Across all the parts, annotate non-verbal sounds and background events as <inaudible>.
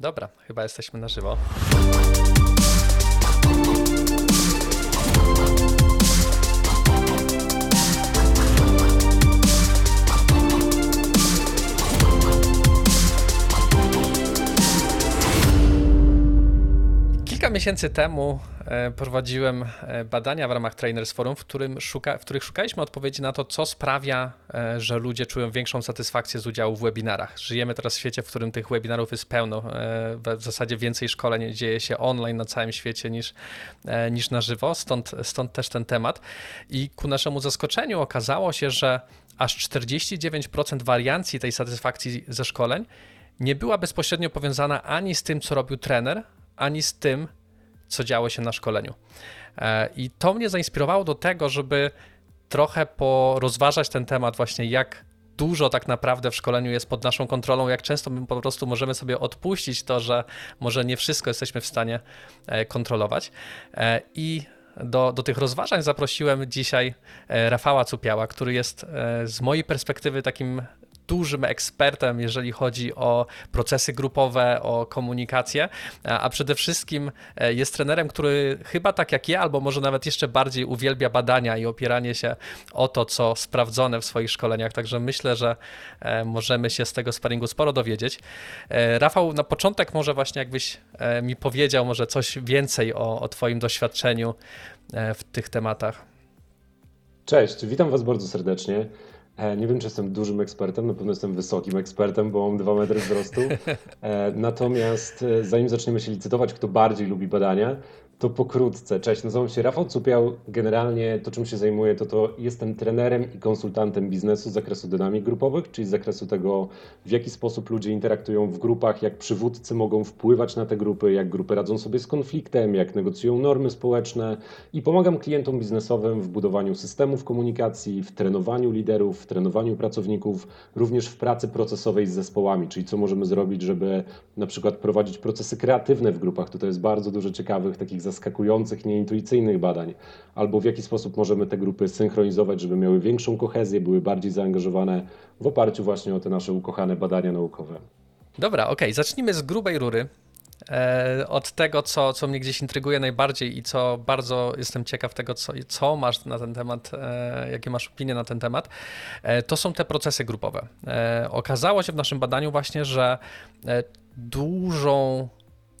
Dobra, chyba jesteśmy na żywo. Kilka miesięcy temu prowadziłem e, badania w ramach Trainers Forum, w, którym szuka, w których szukaliśmy odpowiedzi na to, co sprawia, e, że ludzie czują większą satysfakcję z udziału w webinarach. Żyjemy teraz w świecie, w którym tych webinarów jest pełno. W zasadzie więcej szkoleń dzieje się online na całym świecie niż, niż na żywo, stąd, stąd też ten temat. I ku naszemu zaskoczeniu okazało się, że aż 49% wariancji tej satysfakcji ze szkoleń nie była bezpośrednio powiązana ani z tym, co robił trener, ani z tym, co działo się na szkoleniu. E, I to mnie zainspirowało do tego, żeby trochę porozważać ten temat, właśnie jak dużo tak naprawdę w szkoleniu jest pod naszą kontrolą, jak często my po prostu możemy sobie odpuścić to, że może nie wszystko jesteśmy w stanie e, kontrolować. E, I do, do tych rozważań zaprosiłem dzisiaj Rafała Cupiała, który jest z mojej perspektywy takim dużym ekspertem, jeżeli chodzi o procesy grupowe, o komunikację, a przede wszystkim e, jest trenerem, który chyba tak jak ja, albo może nawet jeszcze bardziej uwielbia badania i opieranie się o to, co sprawdzone w swoich szkoleniach. Także myślę, że e, możemy się z tego sparingu sporo dowiedzieć. E, Rafał, na początek może właśnie jakbyś mi powiedział może coś więcej o, o Twoim doświadczeniu w tych tematach. Cześć, witam Was bardzo serdecznie. E, nie wiem, czy jestem dużym ekspertem, na pewno jestem wysokim ekspertem, bo mam 2 metry wzrostu. E, natomiast e, zanim zaczniemy się licytować, kto bardziej lubi badania, to pokrótce. Cześć, nazywam się Rafał Cupiał. Generalnie to, czym się zajmuję, to to jestem trenerem i konsultantem biznesu z zakresu dynamik grupowych, czyli z zakresu tego, w jaki sposób ludzie interaktują w grupach, jak przywódcy mogą wpływać na te grupy, jak grupy radzą sobie z konfliktem, jak negocjują normy społeczne i pomagam klientom biznesowym w budowaniu systemów komunikacji, w trenowaniu liderów, w trenowaniu pracowników, również w pracy procesowej z zespołami, czyli co możemy zrobić, żeby na przykład prowadzić procesy kreatywne w grupach. Tutaj jest bardzo dużo ciekawych takich zaskakujących, nieintuicyjnych badań, albo w jaki sposób możemy te grupy synchronizować, żeby miały większą kohezję, były bardziej zaangażowane w oparciu właśnie o te nasze ukochane badania naukowe. Dobra, okej, okay. zacznijmy z grubej rury. E, od tego, co, co mnie gdzieś intryguje najbardziej i co bardzo jestem ciekaw tego, co, co masz na ten temat, e, jakie masz opinie na ten temat, e, to są te procesy grupowe. Okazało się w naszym badaniu właśnie, że dużą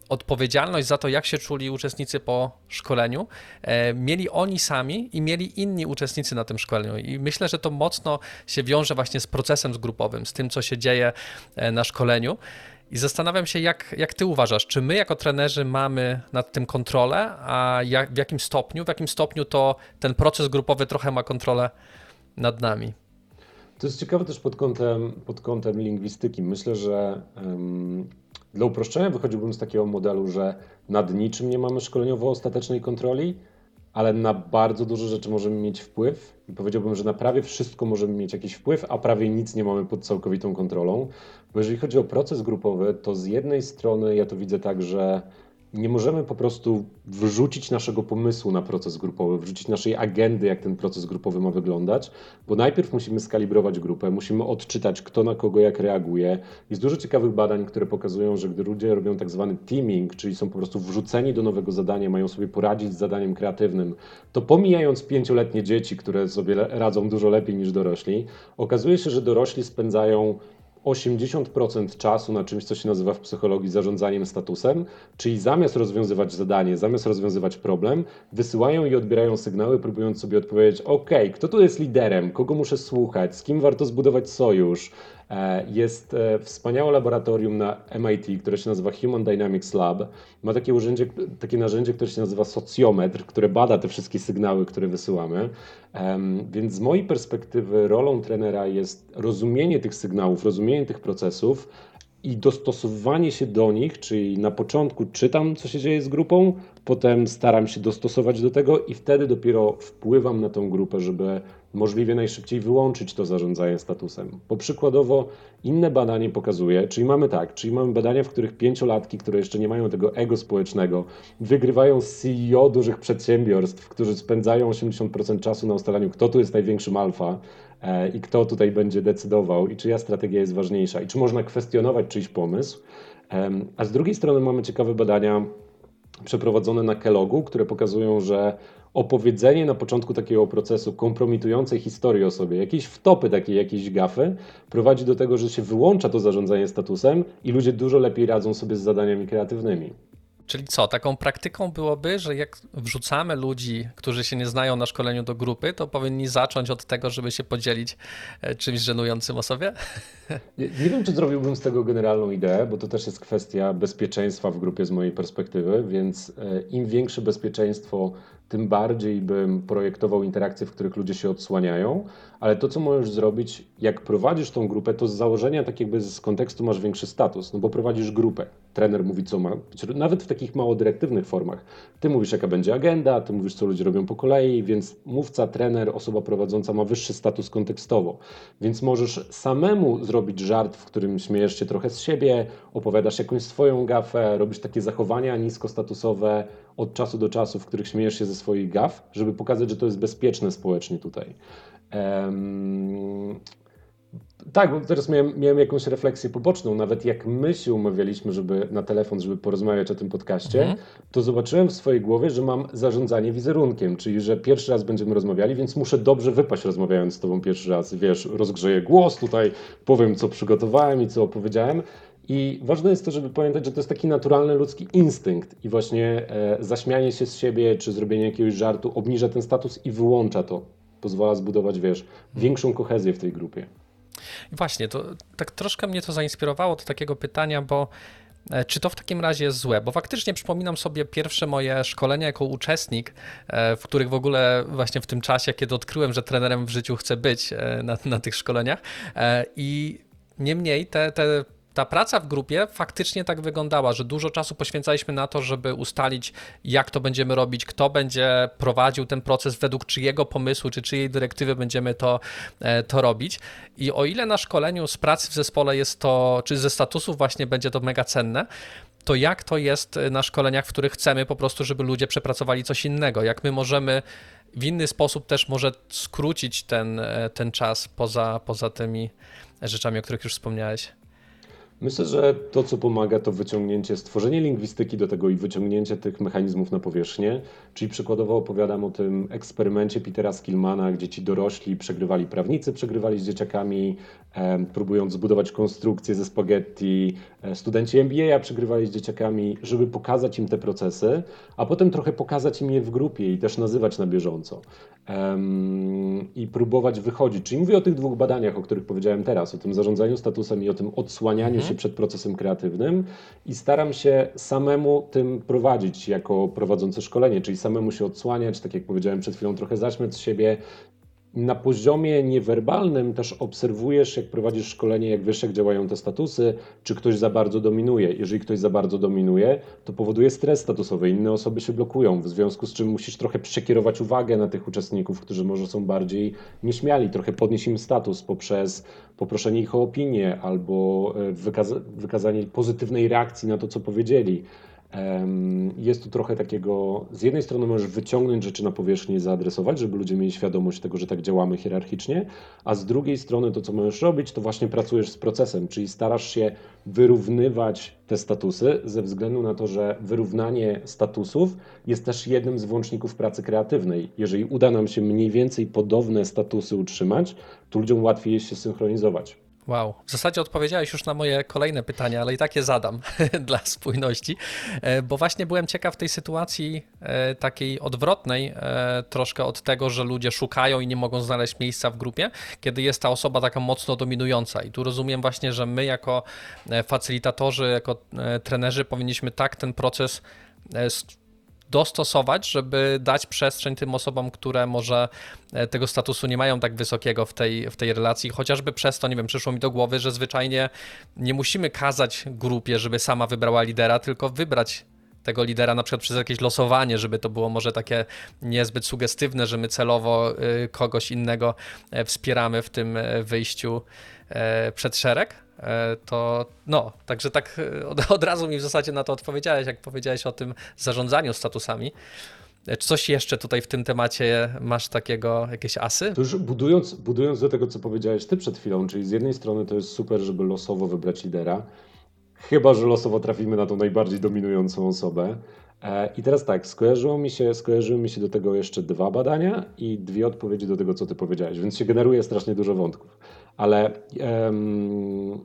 odpowiedzialność za to, jak się czuli uczestnicy po szkoleniu, e, mieli oni sami i mieli inni uczestnicy na tym szkoleniu. I myślę, że to mocno się wiąże właśnie z procesem zgrupowym, z tym, co się dzieje e, na szkoleniu. I zastanawiam się, jak, jak ty uważasz, czy my jako trenerzy mamy nad tym kontrolę, a jak, w jakim stopniu, w jakim stopniu to ten proces grupowy trochę ma kontrolę nad nami? To jest ciekawe też pod kątem, pod kątem lingwistyki. Myślę, że um, dla uproszczenia wychodziłbym z takiego modelu, że nad niczym nie mamy szkoleniowo ostatecznej kontroli, ale na bardzo dużo rzeczy możemy mieć wpływ i powiedziałbym, że na prawie wszystko możemy mieć jakiś wpływ, a prawie nic nie mamy pod całkowitą kontrolą. Bo jeżeli chodzi o proces grupowy, to z jednej strony ja to widzę tak, że nie możemy po prostu wrzucić naszego pomysłu na proces grupowy, wrzucić naszej agendy, jak ten proces grupowy ma wyglądać, bo najpierw musimy skalibrować grupę, musimy odczytać, kto na kogo jak reaguje. Jest dużo ciekawych badań, które pokazują, że gdy ludzie robią tak zwany teaming, czyli są po prostu wrzuceni do nowego zadania, mają sobie poradzić z zadaniem kreatywnym, to pomijając pięcioletnie dzieci, które sobie radzą dużo lepiej niż dorośli, okazuje się, że dorośli spędzają 80% czasu na czymś, co się nazywa w psychologii zarządzaniem statusem, czyli zamiast rozwiązywać zadanie, zamiast rozwiązywać problem, wysyłają i odbierają sygnały, próbując sobie odpowiedzieć: OK, kto tu jest liderem, kogo muszę słuchać, z kim warto zbudować sojusz, jest e, wspaniałe laboratorium na MIT, które się nazywa Human Dynamics Lab. Ma takie, urzędzie, takie narzędzie, które się nazywa socjometr, które bada te wszystkie sygnały, które wysyłamy. Więc z mojej perspektywy rolą trenera jest rozumienie tych sygnałów, rozumienie tych procesów, i dostosowywanie się do nich, czyli na początku czytam, co się dzieje z grupą, potem staram się dostosować do tego i wtedy dopiero wpływam na tą grupę, żeby możliwie najszybciej wyłączyć to zarządzanie statusem. Bo przykładowo inne badanie pokazuje, czyli mamy tak, czyli mamy badania, w których pięciolatki, które jeszcze nie mają tego ego społecznego, wygrywają z CEO dużych przedsiębiorstw, którzy spędzają 80% czasu na ustalaniu, kto tu jest największym alfa, E, i kto tutaj będzie decydował i czyja strategia jest ważniejsza i czy można kwestionować czyjś pomysł. A z drugiej strony mamy ciekawe badania przeprowadzone na Kellogu, które pokazują, że opowiedzenie na początku takiego procesu kompromitującej historii o sobie, jakieś wtopy, takie jakieś gafy, prowadzi do tego, że się wyłącza to zarządzanie statusem i ludzie dużo lepiej radzą sobie z zadaniami kreatywnymi. Czyli co, taką praktyką byłoby, że jak wrzucamy ludzi, którzy się nie znają na szkoleniu do grupy, to powinni zacząć od tego, żeby się podzielić e, czymś żenującym o sobie? <laughs> Nie, nie, wiem, czy zrobiłbym z tego generalną ideę, bo to też jest kwestia bezpieczeństwa w grupie z mojej perspektywy, więc e, im większe bezpieczeństwo, tym bardziej bym projektował interakcje, w których ludzie się odsłaniają, ale to, co możesz zrobić, jak prowadzisz tą grupę, to z założenia, tak jakby z kontekstu masz większy status, no bo prowadzisz grupę. Trener mówi, co ma nawet w takich mało dyrektywnych formach. Ty mówisz, jaka będzie agenda, ty mówisz, co ludzie robią po kolei, więc mówca, trener, osoba prowadząca ma wyższy status kontekstowo. Więc możesz samemu zrobić żart, w którym śmiejesz się trochę z siebie, opowiadasz jakąś swoją gafę, robisz takie zachowania niskostatusowe od czasu do czasu, w których śmiejesz się ze swoich gaf, żeby pokazać, że to jest bezpieczne społecznie tutaj. Um, tak, bo teraz miałem, miałem, jakąś refleksję poboczną. Nawet jak my się umawialiśmy, żeby na telefon, żeby porozmawiać o tym podcaście, mhm. to zobaczyłem w swojej głowie, że mam zarządzanie wizerunkiem, czyli że pierwszy raz będziemy rozmawiali, więc muszę dobrze wypaść rozmawiając z tobą pierwszy raz. Wiesz, rozgrzeję głos tutaj, powiem co przygotowałem i co opowiedziałem. I ważne jest to, żeby pamiętać, że to jest taki naturalny ludzki instynkt i właśnie e, zaśmianie się z siebie czy zrobienie jakiegoś żartu obniża ten status i wyłącza to. Pozwala zbudować, wiesz, większą kohezję w tej grupie. I właśnie, to tak troszkę mnie to zainspirowało do takiego pytania, bo e, czy to w takim razie jest złe? Bo faktycznie przypominam sobie pierwsze moje szkolenia jako uczestnik, e, w których w ogóle właśnie w tym czasie, kiedy odkryłem, że trenerem w życiu chcę być e, na, na tych szkoleniach. I niemniej te, te ta praca w grupie faktycznie tak wyglądała, że dużo czasu poświęcaliśmy na to, żeby ustalić, jak to będziemy robić, kto będzie prowadził ten proces, według czyjego pomysłu, czy czyjej dyrektywy będziemy to, e, to robić. I o ile na szkoleniu z pracy w zespole jest to, czy ze statusów właśnie będzie to mega cenne, to jak to jest na szkoleniach, w których chcemy po prostu, żeby ludzie przepracowali coś innego? Jak my możemy w inny sposób też może skrócić ten, e, ten czas poza, poza tymi rzeczami, o których już wspomniałeś? Myślę, że to, co pomaga, to wyciągnięcie, stworzenie lingwistyki do tego i wyciągnięcie tych mechanizmów na powierzchnię. Czyli przykładowo opowiadam o tym eksperymencie Petera Skillmana, gdzie ci dorośli przegrywali prawnicy, przegrywali z dzieciakami, próbując zbudować konstrukcję ze spaghetti. E, studenci MBA przegrywali z dzieciakami, żeby pokazać im te procesy, a potem trochę pokazać im je w grupie i też nazywać na bieżąco. E, I próbować wychodzić. Czyli mówię o tych dwóch badaniach, o których powiedziałem teraz, o tym zarządzaniu statusem i o tym odsłanianiu się przed procesem kreatywnym i staram się samemu tym prowadzić jako prowadzący szkolenie, czyli samemu się odsłaniać, tak jak powiedziałem przed chwilą, trochę zaśmiać z siebie, na poziomie niewerbalnym też obserwujesz, jak prowadzisz szkolenie, jak wiesz, jak działają te statusy, czy ktoś za bardzo dominuje. Jeżeli ktoś za bardzo dominuje, to powoduje stres statusowy, inne osoby się blokują, w związku z czym musisz trochę przekierować uwagę na tych uczestników, którzy może są bardziej nieśmiali, trochę podnieść im status poprzez poproszenie ich o opinię albo e, wykaza wykazanie pozytywnej reakcji na to, co powiedzieli. Jest tu trochę takiego, z jednej strony możesz wyciągnąć rzeczy na powierzchnię i zaadresować, żeby ludzie mieli świadomość tego, że tak działamy hierarchicznie, a z drugiej strony to, co możesz robić, to właśnie pracujesz z procesem, czyli starasz się wyrównywać te statusy ze względu na to, że wyrównanie statusów jest też jednym z włączników pracy kreatywnej. Jeżeli uda nam się mniej więcej podobne statusy utrzymać, to ludziom łatwiej jest się synchronizować. Wow, w zasadzie odpowiedziałeś już na moje kolejne pytania, ale i tak je zadam <laughs> dla spójności, e, bo właśnie byłem ciekaw tej sytuacji e, takiej odwrotnej, e, troszkę od tego, że ludzie szukają i nie mogą znaleźć miejsca w grupie, kiedy jest ta osoba taka mocno dominująca. I tu rozumiem właśnie, że my jako facylitatorzy, jako trenerzy powinniśmy tak ten proces dostosować, żeby dać przestrzeń tym osobom, które może e, tego statusu nie mają tak wysokiego w tej, w tej relacji. Chociażby przez to, nie wiem, przyszło mi do głowy, że zwyczajnie nie musimy kazać grupie, żeby sama wybrała lidera, tylko wybrać tego lidera na przykład przez jakieś losowanie, żeby to było może takie niezbyt sugestywne, że my celowo y, kogoś innego e, wspieramy w tym e, wyjściu przed szereg to no, także tak e, od, od, razu mi w zasadzie na to odpowiedziałeś, jak powiedziałeś o tym zarządzaniu statusami. E, czy coś jeszcze tutaj w tym temacie masz takiego, jakieś asy? To już budując, budując do tego, co powiedziałeś ty przed chwilą, czyli z jednej strony to jest super, żeby losowo wybrać lidera, chyba że losowo trafimy na tą najbardziej dominującą osobę. E, I teraz tak, skojarzyło mi się, skojarzyły mi się do tego jeszcze dwa badania i dwie odpowiedzi do tego, co ty powiedziałeś, więc się generuje strasznie dużo wątków. Ale um,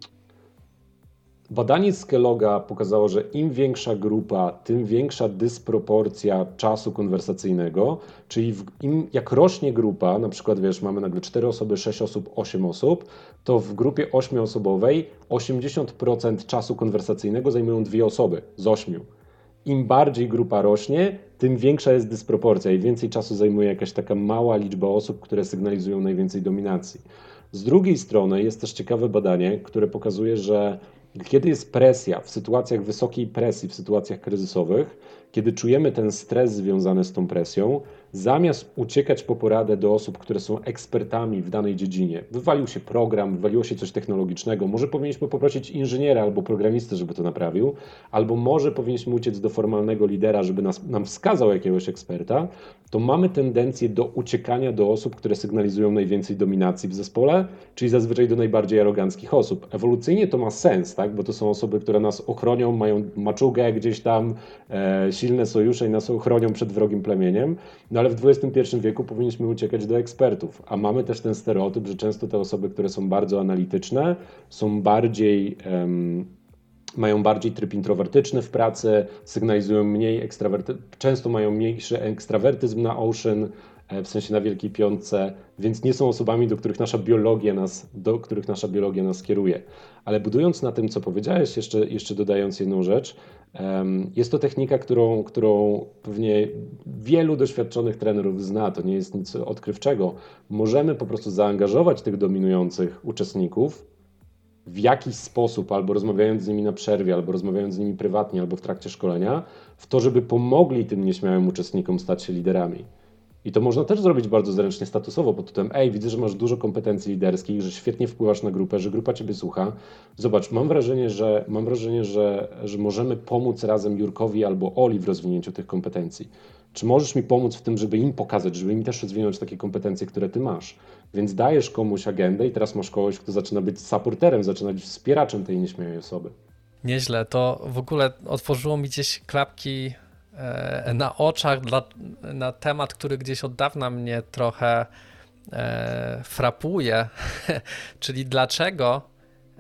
badanie z Kelloga pokazało, że im większa grupa, tym większa dysproporcja czasu konwersacyjnego, czyli w, im, jak rośnie grupa, na przykład wiesz, mamy nagle 4 osoby, 6 osób, 8 osób, to w grupie 8-osobowej 80% czasu konwersacyjnego zajmują dwie osoby z 8 im bardziej grupa rośnie, tym większa jest dysproporcja i więcej czasu zajmuje jakaś taka mała liczba osób, które sygnalizują najwięcej dominacji. Z drugiej strony jest też ciekawe badanie, które pokazuje, że kiedy jest presja, w sytuacjach wysokiej presji, w sytuacjach kryzysowych, kiedy czujemy ten stres związany z tą presją, zamiast uciekać po poradę do osób, które są ekspertami w danej dziedzinie, wywalił się program, wywaliło się coś technologicznego, może powinniśmy poprosić inżyniera albo programistę, żeby to naprawił, albo może powinniśmy uciec do formalnego lidera, żeby nas, nam wskazał jakiegoś eksperta, to mamy tendencję do uciekania do osób, które sygnalizują najwięcej dominacji w zespole, czyli zazwyczaj do najbardziej aroganckich osób. Ewolucyjnie to ma sens, tak? bo to są osoby, które nas ochronią, mają maczugę gdzieś tam, e, silne sojusze i nas ochronią przed wrogim plemieniem. No ale w XXI wieku powinniśmy uciekać do ekspertów, a mamy też ten stereotyp, że często te osoby, które są bardzo analityczne, są bardziej. Um, mają bardziej tryb introwertyczny w pracy, sygnalizują mniej ekstrawerty, często mają mniejszy ekstrawertyzm na Ocean, e, w sensie na Wielkiej Piątce, więc nie są osobami, do których nasza biologia nas, do których nasza biologia nas kieruje. Ale budując na tym, co powiedziałeś, jeszcze, jeszcze dodając jedną rzecz, jest to technika, którą, którą pewnie wielu doświadczonych trenerów zna, to nie jest nic odkrywczego. Możemy po prostu zaangażować tych dominujących uczestników w jakiś sposób, albo rozmawiając z nimi na przerwie, albo rozmawiając z nimi prywatnie, albo w trakcie szkolenia, w to, żeby pomogli tym nieśmiałym uczestnikom stać się liderami. I to można też zrobić bardzo zręcznie, statusowo pod tytułem ej, widzę, że masz dużo kompetencji liderskich, że świetnie wpływasz na grupę, że grupa Ciebie słucha. Zobacz, mam wrażenie, że, mam wrażenie, że, że możemy pomóc razem Jurkowi albo Oli w rozwinięciu tych kompetencji. Czy możesz mi pomóc w tym, żeby im pokazać, żeby im też rozwinąć takie kompetencje, które Ty masz? Więc dajesz komuś agendę i teraz masz kogoś, kto zaczyna być supporterem, zaczyna być wspieraczem tej nieśmiałej osoby. Nieźle, to w ogóle otworzyło mi gdzieś klapki na oczach dla, na temat, który gdzieś od dawna mnie trochę e, frapuje, <laughs> czyli dlaczego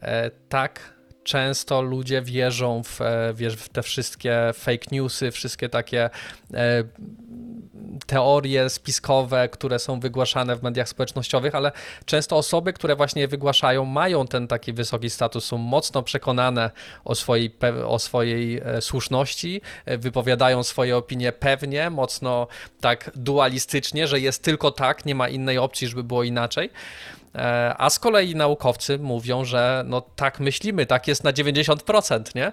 e, tak często ludzie wierzą w, wiesz, w te wszystkie fake newsy, wszystkie takie teorie spiskowe, które są wygłaszane w mediach społecznościowych, ale często osoby, które właśnie wygłaszają, mają ten taki wysoki status, są mocno przekonane o swojej, o swojej e, słuszności, e, wypowiadają swoje opinie pewnie, mocno tak dualistycznie, że jest tylko tak, nie ma innej opcji, żeby było inaczej. E, a z kolei naukowcy mówią, że no tak myślimy, tak jest na 90%, nie?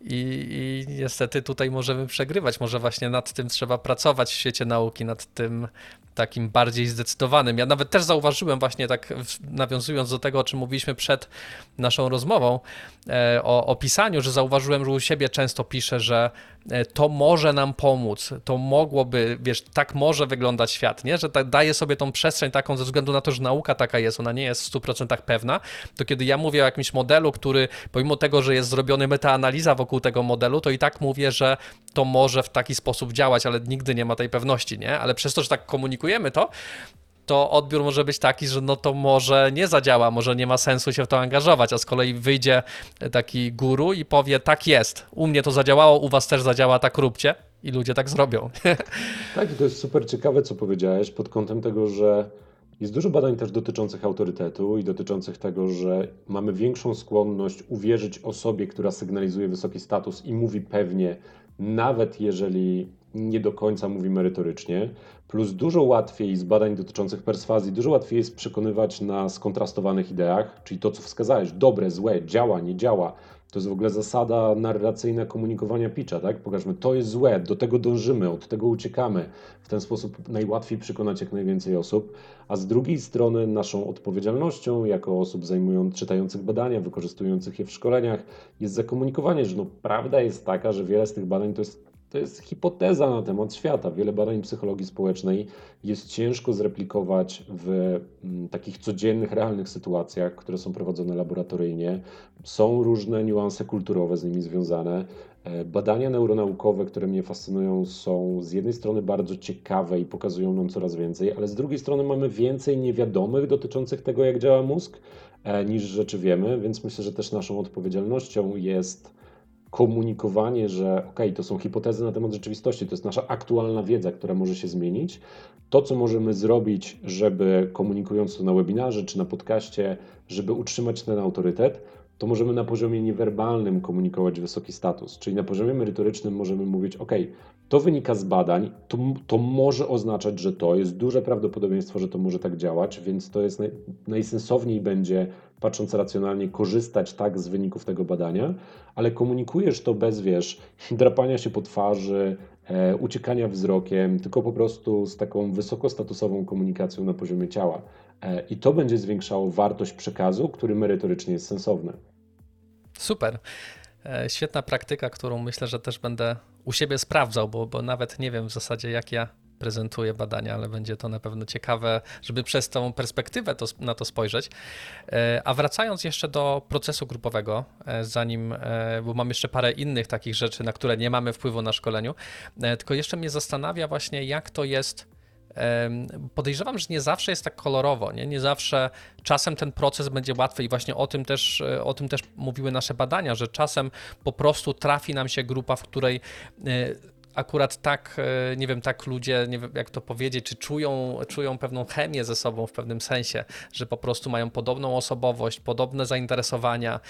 I, I, niestety tutaj możemy przegrywać. Może właśnie nad tym trzeba pracować w świecie nauki, nad tym takim bardziej zdecydowanym. Ja nawet też zauważyłem, właśnie tak nawiązując do tego, o czym mówiliśmy przed naszą rozmową, e, o, o pisaniu, że zauważyłem, że u siebie często piszę, że to może nam pomóc, to mogłoby, wiesz, tak może wyglądać świat, nie? Że tak daje sobie tą przestrzeń taką ze względu na to, że nauka taka jest, ona nie jest w 100% pewna, to kiedy ja mówię o jakimś modelu, który pomimo tego, że jest zrobiony metaanaliza wokół tego modelu, to i tak mówię, że to może w taki sposób działać, ale nigdy nie ma tej pewności, nie? Ale przez to, że tak komunikujemy to, to odbiór może być taki, że no to może nie zadziała, może nie ma sensu się w to angażować, a z kolei wyjdzie taki guru i powie tak jest, u mnie to zadziałało, u was też zadziała, tak róbcie i ludzie tak zrobią. <laughs> Tak, i to jest super ciekawe, co powiedziałeś pod kątem tego, że jest dużo badań też dotyczących autorytetu i dotyczących tego, że mamy większą skłonność uwierzyć osobie, która sygnalizuje wysoki status i mówi pewnie, nawet jeżeli nie do końca mówi merytorycznie. Plus dużo łatwiej z badań dotyczących perswazji, dużo łatwiej jest przekonywać na skontrastowanych ideach, czyli to, co wskazałeś, dobre, złe, działa, nie działa. To jest w ogóle zasada narracyjna komunikowania pitcha, tak? Pokażmy, to jest złe, do tego dążymy, od tego uciekamy. W ten sposób najłatwiej przekonać jak najwięcej osób, a z drugiej strony naszą odpowiedzialnością jako osób zajmujących, czytających badania, wykorzystujących je w szkoleniach jest zakomunikowanie, że no, prawda jest taka, że wiele z tych badań to jest to jest hipoteza na temat świata. Wiele badań psychologii społecznej jest ciężko zreplikować w mm, takich codziennych, realnych sytuacjach, które są prowadzone laboratoryjnie. Są różne niuanse kulturowe z nimi związane. E, badania neuronaukowe, które mnie fascynują, są z jednej strony bardzo ciekawe i pokazują nam coraz więcej, ale z drugiej strony mamy więcej niewiadomych dotyczących tego, jak działa mózg, e, niż rzeczy wiemy, więc myślę, że też naszą odpowiedzialnością jest komunikowanie, że ok, to są hipotezy na temat rzeczywistości, to jest nasza aktualna wiedza, która może się zmienić. To, co możemy zrobić, żeby komunikując to na webinarze czy na podcaście, żeby utrzymać ten autorytet, to możemy na poziomie niewerbalnym komunikować wysoki status. Czyli na poziomie merytorycznym możemy mówić, ok, to wynika z badań, to, to może oznaczać, że to jest duże prawdopodobieństwo, że to może tak działać, więc to jest naj, najsensowniej będzie, patrząc racjonalnie, korzystać tak z wyników tego badania, ale komunikujesz to bez, wiesz, <laughs> drapania się po twarzy, uciekania wzrokiem, tylko po prostu z taką wysokostatusową komunikacją na poziomie ciała. E, I to będzie zwiększało wartość przekazu, który merytorycznie jest sensowny. Super. E, świetna praktyka, którą myślę, że też będę u siebie sprawdzał, bo, bo nawet nie wiem w zasadzie, jak ja prezentuję badania, ale będzie to na pewno ciekawe, żeby przez tą perspektywę to, na to spojrzeć. E, a wracając jeszcze do procesu grupowego, zanim, bo mam jeszcze parę innych takich rzeczy, na które nie mamy wpływu na szkoleniu, tylko jeszcze mnie zastanawia właśnie, jak to jest podejrzewam, że nie zawsze jest tak kolorowo, nie? nie zawsze czasem ten proces będzie łatwy i właśnie o tym też, e, o tym też mówiły nasze badania, że czasem po prostu trafi nam się grupa, w której e, akurat tak, e, nie wiem, tak ludzie, nie wiem jak to powiedzieć, czy czują, czują pewną chemię ze sobą w pewnym sensie, że po prostu mają podobną osobowość, podobne zainteresowania,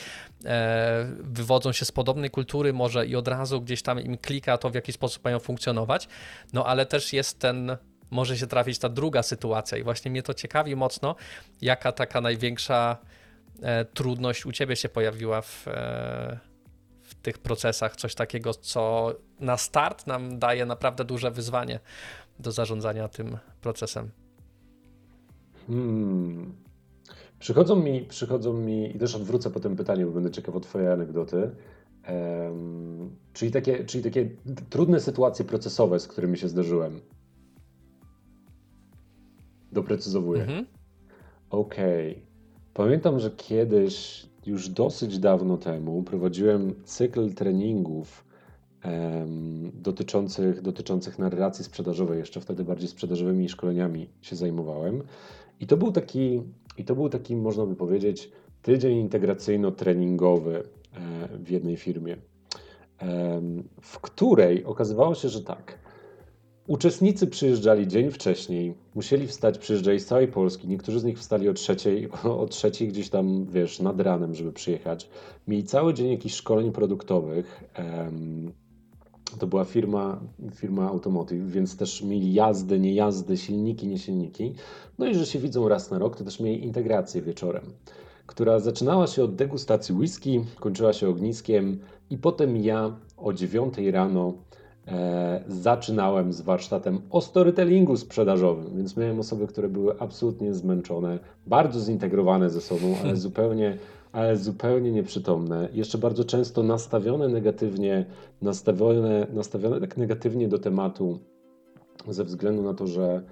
wywodzą się z podobnej kultury może i od razu gdzieś tam im klika to, w jaki sposób mają funkcjonować, no ale też jest ten może się trafić ta druga sytuacja. I właśnie mnie to ciekawi mocno, jaka taka największa e, trudność u ciebie się pojawiła e, w tych procesach. Coś takiego, co na start nam daje naprawdę duże wyzwanie do zarządzania tym procesem. Hmm. Przychodzą mi, przychodzą mi, i też odwrócę po tym pytaniu, bo będę ciekaw o Twoje anegdoty. Um, czyli, takie, czyli takie trudne sytuacje procesowe, z którymi się zdarzyłem. Doprecyzowuję. Mhm. Okej. Okay. Pamiętam, że kiedyś, już dosyć dawno temu, prowadziłem cykl treningów dotyczących, dotyczących narracji sprzedażowej. Jeszcze wtedy bardziej sprzedażowymi szkoleniami się zajmowałem. I to był taki, i to był taki można by powiedzieć, tydzień integracyjno-treningowy e, w jednej firmie, w której okazywało się, że tak Uczestnicy przyjeżdżali dzień wcześniej, musieli wstać, przyjeżdżali z całej Polski. Niektórzy z nich wstali o trzeciej, <laughs> o trzeciej gdzieś tam, wiesz, nad ranem, żeby przyjechać. Mieli cały dzień jakichś szkoleń produktowych. To była firma, firma automotive, więc też mieli jazdy, nie jazdy, silniki, nie silniki. No i że się widzą raz na rok, to też mieli integrację wieczorem, która zaczynała się od degustacji whisky, kończyła się ogniskiem i potem ja o dziewiątej rano zaczynałem z warsztatem o storytellingu sprzedażowym, więc miałem osoby, które były absolutnie zmęczone, bardzo zintegrowane ze sobą, ale zupełnie, ale zupełnie nieprzytomne. Jeszcze bardzo często nastawione negatywnie, nastawione, nastawione tak negatywnie do tematu, ze względu na to, że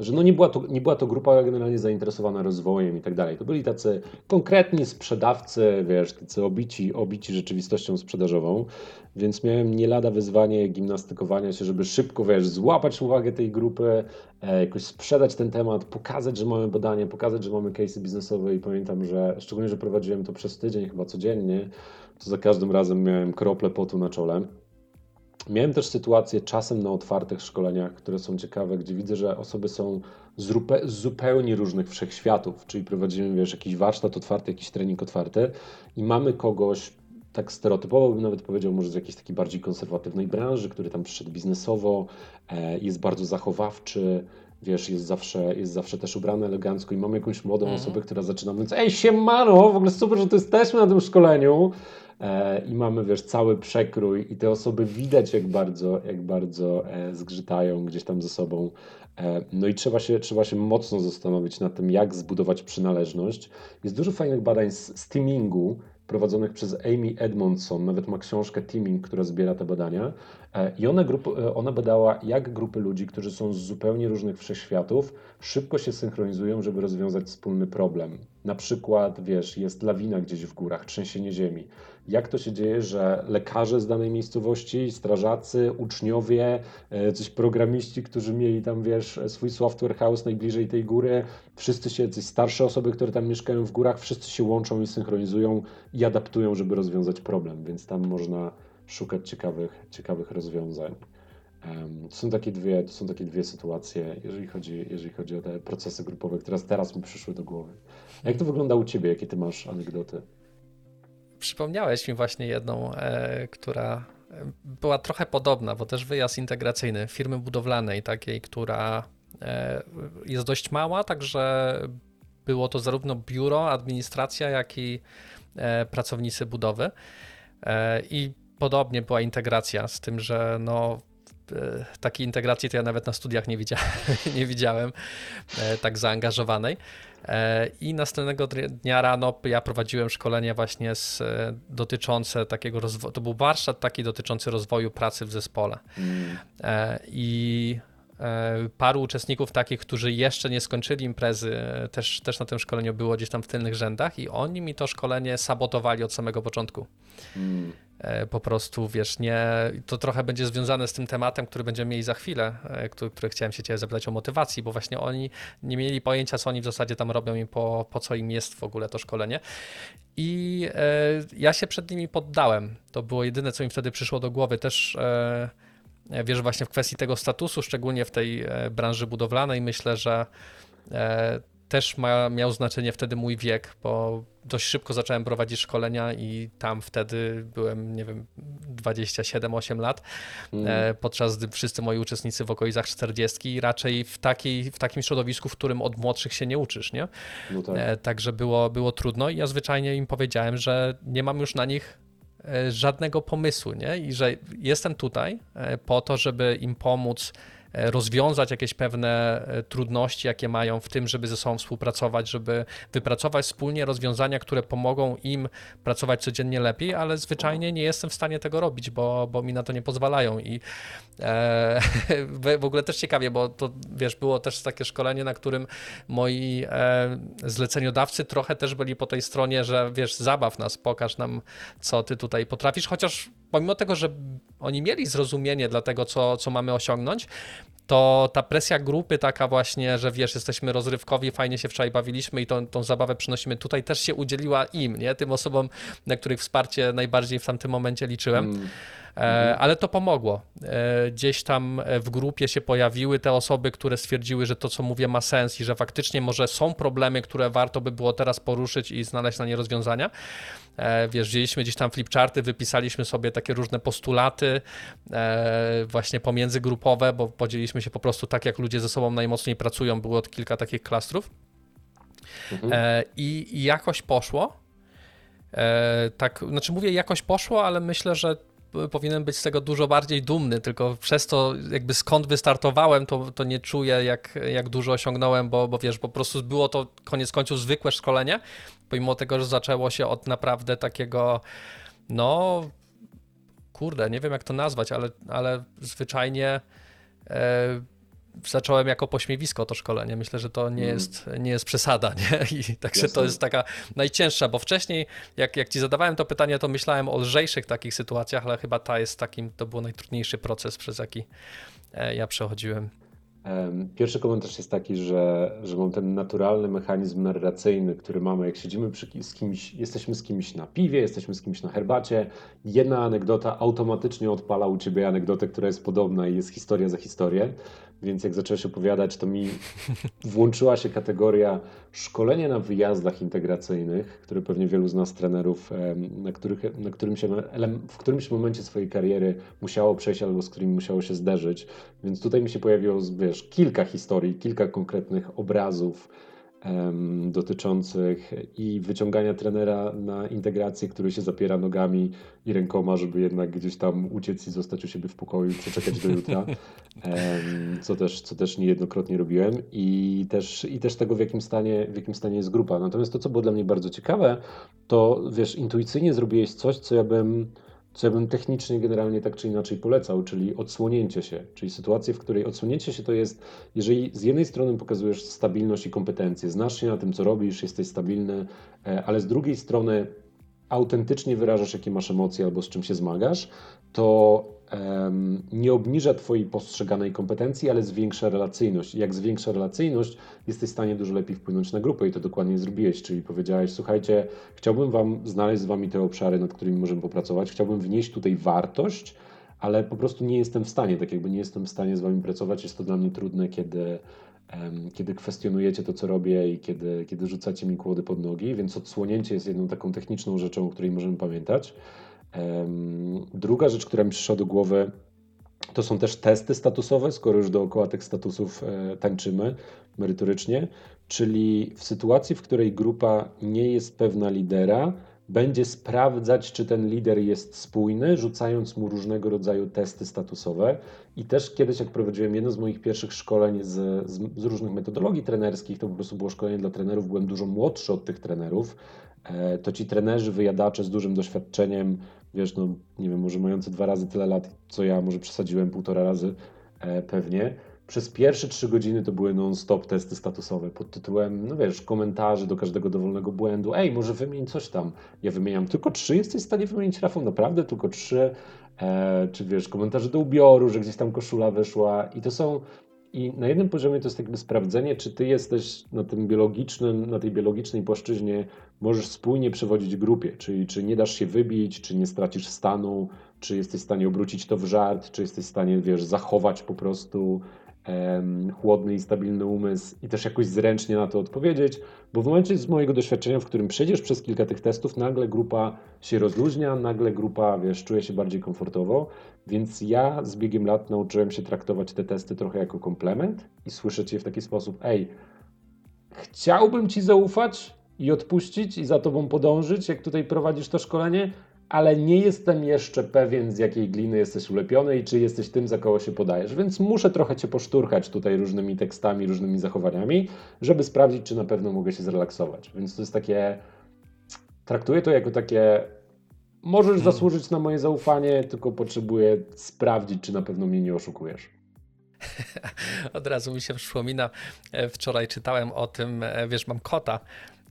że no nie, była to, nie była to grupa generalnie zainteresowana rozwojem i tak dalej. To byli tacy konkretni sprzedawcy, wiesz, tacy obici, obici rzeczywistością sprzedażową, więc miałem nie lada wyzwanie gimnastykowania się, żeby szybko, wiesz, złapać uwagę tej grupy, e, jakoś sprzedać ten temat, pokazać, że mamy badanie, pokazać, że mamy case'y biznesowe i pamiętam, że szczególnie, że prowadziłem to przez tydzień chyba codziennie, to za każdym razem miałem krople potu na czole. Miałem też sytuacje czasem na otwartych szkoleniach, które są ciekawe, gdzie widzę, że osoby są z zupełnie różnych wszechświatów, czyli prowadzimy, wiesz, jakiś warsztat otwarty, jakiś trening otwarty i mamy kogoś, tak stereotypowo bym nawet powiedział, może z jakiejś takiej bardziej konserwatywnej branży, który tam przyszedł biznesowo, e, jest bardzo zachowawczy, wiesz, jest zawsze, jest zawsze też ubrany elegancko i mamy jakąś młodą mm -hmm. osobę, która zaczyna mówiąc, ej siemano, w ogóle super, że tu jesteśmy na tym szkoleniu, i mamy, wiesz, cały przekrój i te osoby widać, jak bardzo, jak bardzo e, zgrzytają gdzieś tam ze sobą. E, no i trzeba się, trzeba się mocno zastanowić nad tym, jak zbudować przynależność. Jest dużo fajnych badań z steamingu, prowadzonych przez Amy Edmondson, nawet ma książkę Teaming, która zbiera te badania. E, I ona, e, ona badała, jak grupy ludzi, którzy są z zupełnie różnych wszechświatów, szybko się synchronizują, żeby rozwiązać wspólny problem. Na przykład, wiesz, jest lawina gdzieś w górach, trzęsienie ziemi. Jak to się dzieje, że lekarze z danej miejscowości, strażacy, uczniowie, e, coś programiści, którzy mieli tam, wiesz, swój software house najbliżej tej góry, wszyscy się, coś starsze osoby, które tam mieszkają w górach, wszyscy się łączą i synchronizują i adaptują, żeby rozwiązać problem, więc tam można szukać ciekawych, ciekawych rozwiązań. To są takie dwie, to są takie dwie sytuacje, jeżeli chodzi, jeżeli chodzi o te procesy grupowe, które teraz mi przyszły do głowy. A jak to wygląda u Ciebie? Jakie Ty masz anegdoty? Przypomniałeś mi właśnie jedną, e, która była trochę podobna, bo też wyjazd integracyjny firmy budowlanej takiej, która e, jest dość mała, także było to zarówno biuro, administracja, jak i e, pracownicy budowy. E, I podobnie była integracja z tym, że no, e, takiej integracji to ja nawet na studiach nie widziałem, <laughs> nie widziałem tak zaangażowanej. I następnego dnia rano ja prowadziłem szkolenie właśnie z, dotyczące takiego rozwoju, to był warsztat taki dotyczący rozwoju pracy w zespole. Mm. I paru uczestników takich, którzy jeszcze nie skończyli imprezy, też, też na tym szkoleniu było gdzieś tam w tylnych rzędach i oni mi to szkolenie sabotowali od samego początku. Mm. E, po prostu, wiesz, nie, to trochę będzie związane z tym tematem, który będziemy mieli za chwilę, e, który, który chciałem się ciebie zapytać o motywacji, bo właśnie oni nie mieli pojęcia, co oni w zasadzie tam robią i po, po co im jest w ogóle to szkolenie. I e, ja się przed nimi poddałem. To było jedyne, co mi wtedy przyszło do głowy. Też e, wiesz, właśnie w kwestii tego statusu, szczególnie w tej e, branży budowlanej, myślę, że e, też ma, miał znaczenie wtedy mój wiek, bo dość szybko zacząłem prowadzić szkolenia i tam wtedy byłem, nie wiem, 27-8 lat, mm. podczas gdy wszyscy moi uczestnicy w okolicach 40 raczej w, takiej, w takim środowisku, w którym od młodszych się nie uczysz, nie? No tak. Także było, było trudno i ja zwyczajnie im powiedziałem, że nie mam już na nich E, żadnego pomysłu, nie? I że jestem tutaj e, po to, żeby im pomóc E, rozwiązać jakieś pewne e, trudności, jakie mają w tym, żeby ze sobą współpracować, żeby wypracować wspólnie rozwiązania, które pomogą im pracować codziennie lepiej, ale zwyczajnie nie jestem w stanie tego robić, bo, bo mi na to nie pozwalają. I e, <laughs> w ogóle też ciekawie, bo to wiesz, było też takie szkolenie, na którym moi e, zleceniodawcy trochę też byli po tej stronie, że wiesz, zabaw nas, pokaż nam, co ty tutaj potrafisz, chociaż pomimo tego, że oni mieli zrozumienie dla tego, co, co mamy osiągnąć, to ta presja grupy taka właśnie, że wiesz, jesteśmy rozrywkowi, fajnie się wczoraj bawiliśmy i tą, tą zabawę przynosimy tutaj, też się udzieliła im, nie? Tym osobom, na których wsparcie najbardziej w tamtym momencie liczyłem. Mm. E, ale to pomogło. E, gdzieś tam w grupie się pojawiły te osoby, które stwierdziły, że to, co mówię, ma sens i że faktycznie może są problemy, które warto by było teraz poruszyć i znaleźć na nie rozwiązania. E, wiesz, wzięliśmy gdzieś tam flipcharty, wypisaliśmy sobie takie różne postulaty, właśnie pomiędzygrupowe, bo podzieliliśmy się po prostu tak, jak ludzie ze sobą najmocniej pracują. Było kilka takich klastrów. Mhm. I, I jakoś poszło. Tak, znaczy mówię, jakoś poszło, ale myślę, że powinienem być z tego dużo bardziej dumny, tylko przez to jakby skąd wystartowałem, to, to nie czuję jak, jak dużo osiągnąłem, bo, bo wiesz, po prostu było to koniec końców zwykłe szkolenie, pomimo tego, że zaczęło się od naprawdę takiego, no kurde, nie wiem jak to nazwać, ale, ale zwyczajnie e, zacząłem jako pośmiewisko to szkolenie. Myślę, że to nie, mm. jest, nie jest przesada, nie? I także Jasne. to jest taka najcięższa, bo wcześniej, jak, jak ci zadawałem to pytanie, to myślałem o lżejszych takich sytuacjach, ale chyba ta jest takim, to był najtrudniejszy proces, przez jaki e, ja przechodziłem. Pierwszy komentarz jest taki, że, że mam ten naturalny mechanizm narracyjny, który mamy, jak siedzimy przy, z kimś, jesteśmy z kimś na piwie, jesteśmy z kimś na herbacie. Jedna anegdota automatycznie odpala u ciebie anegdotę, która jest podobna i jest historia za historię. Więc jak zacząłeś opowiadać, to mi włączyła się kategoria szkolenia na wyjazdach integracyjnych, które pewnie wielu z nas trenerów, na, których, na którym się, w którymś momencie swojej kariery musiało przejść albo z którymi musiało się zderzyć. Więc tutaj mi się pojawiło, wiesz, kilka historii, kilka konkretnych obrazów dotyczących i wyciągania trenera na integrację, który się zapiera nogami i rękoma, żeby jednak gdzieś tam uciec i zostać u siebie w pokoju i przeczekać do jutra, <laughs> co też, co też niejednokrotnie robiłem i też, i też tego, w jakim, stanie, w jakim stanie jest grupa. Natomiast to, co było dla mnie bardzo ciekawe, to wiesz, intuicyjnie zrobiłeś coś, co ja bym co ja bym technicznie generalnie tak czy inaczej polecał, czyli odsłonięcie się, czyli sytuację, w której odsłonięcie się to jest, jeżeli z jednej strony pokazujesz stabilność i kompetencje, znasz się na tym, co robisz, jesteś stabilny, e, ale z drugiej strony autentycznie wyrażasz, jakie masz emocje albo z czym się zmagasz, to nie obniża Twojej postrzeganej kompetencji, ale zwiększa relacyjność. Jak zwiększa relacyjność, jesteś w stanie dużo lepiej wpłynąć na grupę i to dokładnie zrobiłeś, czyli powiedziałeś, słuchajcie, chciałbym Wam znaleźć z Wami te obszary, nad którymi możemy popracować, chciałbym wnieść tutaj wartość, ale po prostu nie jestem w stanie, tak jakby nie jestem w stanie z Wami pracować, jest to dla mnie trudne, kiedy kiedy kwestionujecie to, co robię i kiedy, kiedy rzucacie mi kłody pod nogi, więc odsłonięcie jest jedną taką techniczną rzeczą, o której możemy pamiętać. Druga rzecz, która mi przyszła do głowy, to są też testy statusowe, skoro już dookoła tych statusów e, tańczymy merytorycznie, czyli w sytuacji, w której grupa nie jest pewna lidera, będzie sprawdzać, czy ten lider jest spójny, rzucając mu różnego rodzaju testy statusowe. I też kiedyś, jak prowadziłem jedno z moich pierwszych szkoleń z, z, z, różnych metodologii trenerskich, to po prostu było szkolenie dla trenerów, byłem dużo młodszy od tych trenerów. E, to ci trenerzy, wyjadacze z dużym doświadczeniem, wiesz, no nie wiem, może mający dwa razy tyle lat, co ja, może przesadziłem półtora razy e, pewnie przez pierwsze trzy godziny to były non-stop testy statusowe pod tytułem, no wiesz, komentarzy do każdego dowolnego błędu. Ej, może wymień coś tam. Ja wymieniam tylko trzy, jesteś w stanie wymienić Rafał, naprawdę tylko trzy. E, czy wiesz, komentarze do ubioru, że gdzieś tam koszula wyszła i to są i na jednym poziomie to jest jakby sprawdzenie, czy ty jesteś na tym biologicznym, na tej biologicznej płaszczyźnie, możesz spójnie przewodzić grupie, czyli czy nie dasz się wybić, czy nie stracisz stanu, czy jesteś w stanie obrócić to w żart, czy jesteś w stanie, wiesz, zachować po prostu chłodny i stabilny umysł i też jakoś zręcznie na to odpowiedzieć, bo w momencie z mojego doświadczenia, w którym przejdziesz przez kilka tych testów, nagle grupa się rozluźnia, nagle grupa, wiesz, czuje się bardziej komfortowo, więc ja z biegiem lat nauczyłem się traktować te testy trochę jako komplement i słyszeć je w taki sposób, ej, chciałbym Ci zaufać i odpuścić i za Tobą podążyć, jak tutaj prowadzisz to szkolenie, ale nie jestem jeszcze pewien, z jakiej gliny jesteś ulepiony i czy jesteś tym, za kogo się podajesz. Więc muszę trochę cię poszturchać tutaj różnymi tekstami, różnymi zachowaniami, żeby sprawdzić, czy na pewno mogę się zrelaksować. Więc to jest takie. Traktuję to jako takie. Możesz hmm. zasłużyć na moje zaufanie, tylko potrzebuję sprawdzić, czy na pewno mnie nie oszukujesz. <laughs> Od razu mi się przypomina, e, wczoraj czytałem o tym, e, wiesz, mam kota